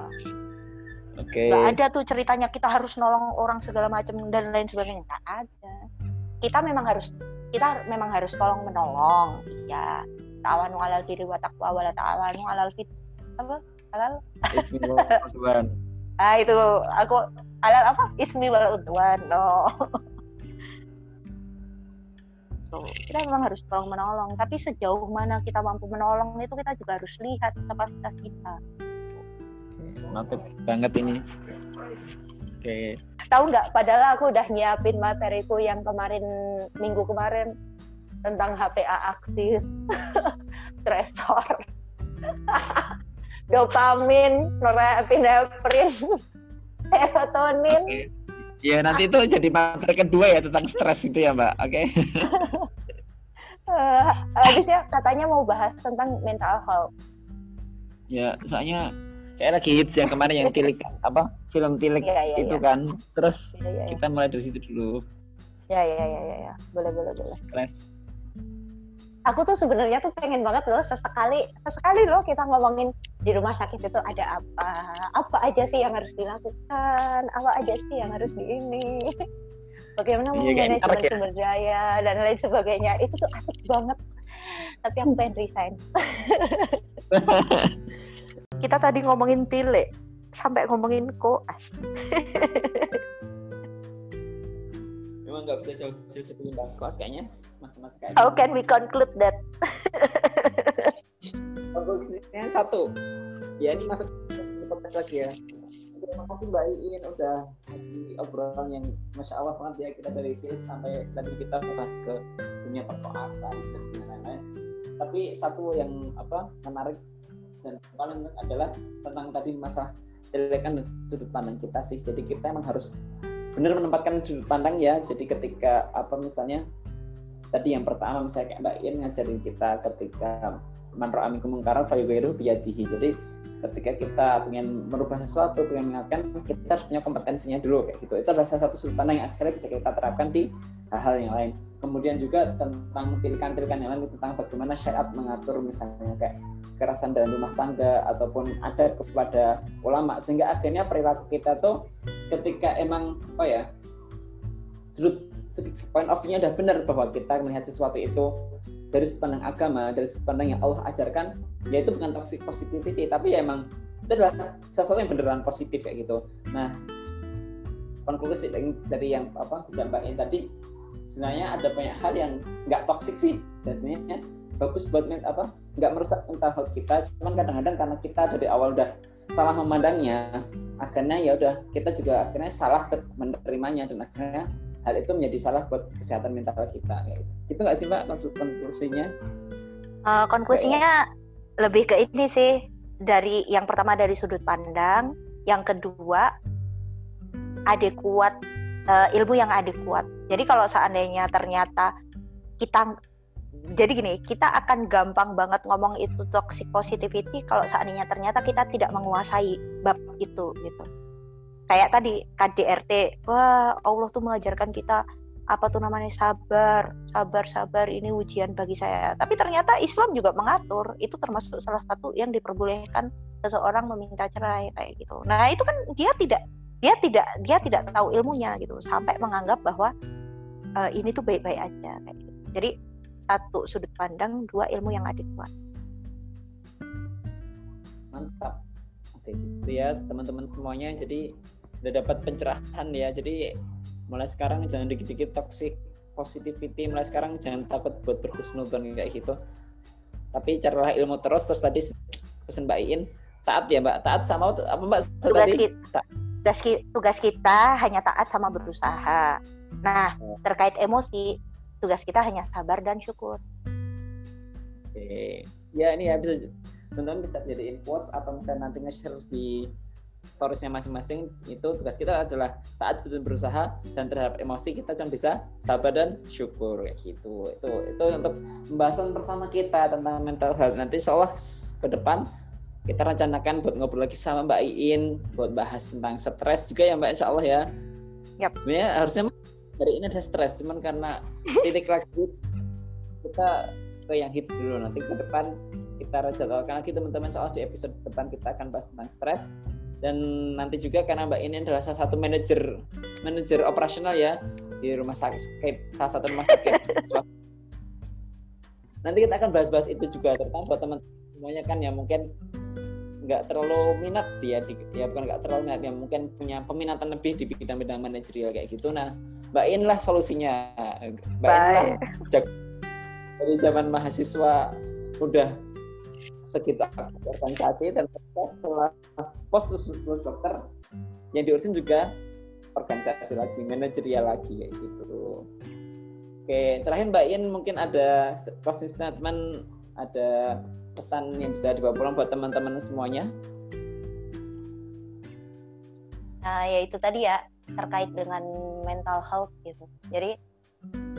Okay. Gak ada tuh ceritanya kita harus nolong orang segala macam dan lain sebagainya. Gak ada. Kita memang harus kita memang harus tolong menolong. Iya. Tawanu alal diri wa taqwa wa ta'awanu alal fit apa? Halal. (laughs) ah itu aku alal apa? Ismi wal udwan. No kita memang harus tolong menolong tapi sejauh mana kita mampu menolong itu kita juga harus lihat kapasitas kita mantap banget ini oke okay. tahu nggak padahal aku udah nyiapin materiku yang kemarin minggu kemarin tentang HPA aktif (laughs) stresor (laughs) dopamin norepinefrin (laughs) serotonin okay Ya nanti itu jadi materi kedua ya tentang stres itu ya Mbak. Oke. Okay? uh, habisnya katanya mau bahas tentang mental health. Ya, soalnya kayak lagi hits yang kemarin yang tilik apa film tilik ya, ya, itu ya. kan. Terus ya, ya, ya. kita mulai dari situ dulu. Ya ya ya ya ya. Boleh boleh boleh. Stres aku tuh sebenarnya tuh pengen banget loh sesekali sesekali loh kita ngomongin di rumah sakit itu ada apa apa aja sih yang harus dilakukan apa aja sih yang harus di ini (laughs) bagaimana manajemen ya. sumber daya dan lain sebagainya itu tuh asik banget tapi aku pengen resign (laughs) kita tadi ngomongin tile sampai ngomongin koas memang nggak bisa jauh-jauh sebelum bahas koas kayaknya mas-mas kayak How can we conclude that? (laughs) Konklusinya satu, ya ini masuk podcast lagi ya. Terima kasih Mbak Iin udah ngasih obrolan yang masya Allah banget ya kita dari tilik sampai tadi kita bahas ke dunia perkoasan dan lain-lain. Tapi satu yang apa menarik dan paling adalah tentang tadi masa telekan dan sudut pandang kita sih. Jadi kita emang harus benar menempatkan sudut pandang ya. Jadi ketika apa misalnya tadi yang pertama misalnya kayak Mbak Ian ngajarin kita ketika manro amikum mengkaran fayugairu biyadihi jadi ketika kita pengen merubah sesuatu pengen mengingatkan kita harus punya kompetensinya dulu kayak gitu itu adalah salah satu sudut pandang yang akhirnya bisa kita terapkan di hal-hal yang lain kemudian juga tentang tilikan-tilikan yang lain tentang bagaimana syariat mengatur misalnya kayak kekerasan dalam rumah tangga ataupun ada kepada ulama sehingga akhirnya perilaku kita tuh ketika emang apa ya sudut point of view-nya udah benar bahwa kita melihat sesuatu itu dari sudut pandang agama, dari sudut pandang yang Allah ajarkan, ya itu bukan toxic positivity, tapi ya emang itu adalah sesuatu yang beneran positif kayak gitu. Nah, konklusi dari, yang apa dijabarin tadi, sebenarnya ada banyak hal yang nggak toxic sih, dan sebenarnya bagus buat apa nggak merusak mental health kita, cuman kadang-kadang karena kita dari awal udah salah memandangnya, akhirnya ya udah kita juga akhirnya salah menerimanya. Dan akhirnya hal itu menjadi salah buat kesehatan mental kita gitu. gitu nggak sih mbak konklusinya? Uh, konklusinya lebih ke ini sih. Dari yang pertama dari sudut pandang. Yang kedua adekuat uh, ilmu yang adekuat. Jadi kalau seandainya ternyata kita jadi gini, kita akan gampang banget ngomong itu toxic positivity kalau seandainya ternyata kita tidak menguasai bab itu gitu. Kayak tadi KDRT, wah Allah tuh mengajarkan kita apa tuh namanya sabar, sabar, sabar ini ujian bagi saya. Tapi ternyata Islam juga mengatur itu termasuk salah satu yang diperbolehkan seseorang meminta cerai kayak gitu. Nah itu kan dia tidak dia tidak dia tidak tahu ilmunya gitu sampai menganggap bahwa uh, ini tuh baik-baik aja kayak gitu. Jadi satu sudut pandang, dua ilmu yang adekuat. Mantap. Oke, gitu ya teman-teman semuanya. Jadi udah dapat pencerahan ya. Jadi mulai sekarang jangan dikit-dikit toxic positivity. Mulai sekarang jangan takut buat berhusnudon kayak gitu. Tapi carilah ilmu terus. Terus tadi pesan Mbak Iin taat ya Mbak. Taat sama apa Mbak? Tadi? Kita, tugas, tugas kita hanya taat sama berusaha. Nah, terkait emosi, tugas kita hanya sabar dan syukur. Oke, ya ini ya bisa teman-teman bisa jadi quotes atau misalnya nanti nge-share di storiesnya masing-masing itu tugas kita adalah taat dan berusaha dan terhadap emosi kita cuma bisa sabar dan syukur ya gitu itu itu untuk pembahasan pertama kita tentang mental health nanti Allah ke depan kita rencanakan buat ngobrol lagi sama Mbak Iin buat bahas tentang stres juga ya Mbak Insya Allah ya. Yap. Sebenarnya harusnya hari ini ada stres cuman karena titik lagi kita ke yang hits dulu nanti ke depan kita jadwalkan lagi teman-teman soal di episode depan kita akan bahas tentang stres dan nanti juga karena Mbak ini adalah salah satu manajer manajer operasional ya di rumah sakit salah satu rumah sakit nanti kita akan bahas-bahas itu juga terutama buat teman semuanya kan ya mungkin nggak terlalu minat dia di, ya bukan nggak terlalu minat ya mungkin punya peminatan lebih di bidang-bidang manajerial kayak gitu. Nah Mbak In lah solusinya. Mbak In lah dari zaman mahasiswa udah segitu organisasi dan setelah pos dokter yang diurusin juga organisasi lagi manajerial lagi kayak gitu. Oke terakhir Mbak In mungkin ada closing statement ada pesan yang bisa dibawa pulang buat teman-teman semuanya? Nah, ya itu tadi ya terkait dengan mental health gitu. Jadi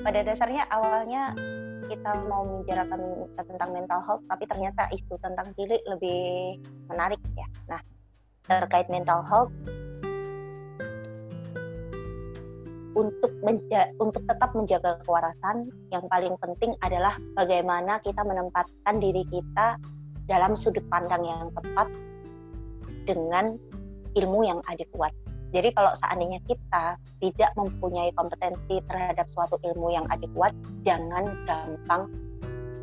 pada dasarnya awalnya kita mau membicarakan tentang mental health, tapi ternyata isu tentang pilih lebih menarik ya. Nah, terkait mental health, untuk menja untuk tetap menjaga kewarasan yang paling penting adalah bagaimana kita menempatkan diri kita dalam sudut pandang yang tepat dengan ilmu yang adekuat. Jadi kalau seandainya kita tidak mempunyai kompetensi terhadap suatu ilmu yang adekuat, jangan gampang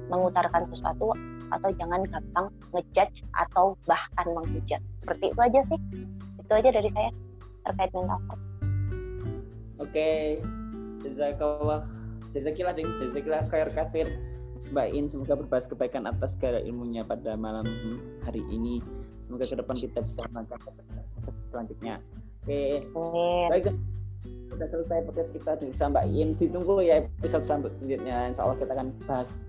mengutarakan sesuatu atau jangan gampang ngejudge atau bahkan menghujat. Seperti itu aja sih. Itu aja dari saya terkait mental health. Oke, jazakallah, jazakillah dan jazakillah khair kafir. Mbak In, semoga berbahas kebaikan atas segala ilmunya pada malam hari ini. Semoga ke depan kita bisa melakukan proses selanjutnya. Oke, baik. Sudah selesai podcast kita dengan Mbak In. Ditunggu ya episode selanjutnya. Insya Allah kita akan bahas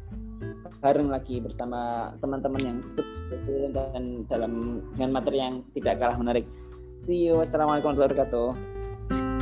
bareng lagi bersama teman-teman yang dan dalam dengan materi yang tidak kalah menarik. See you. Wassalamualaikum warahmatullahi wabarakatuh.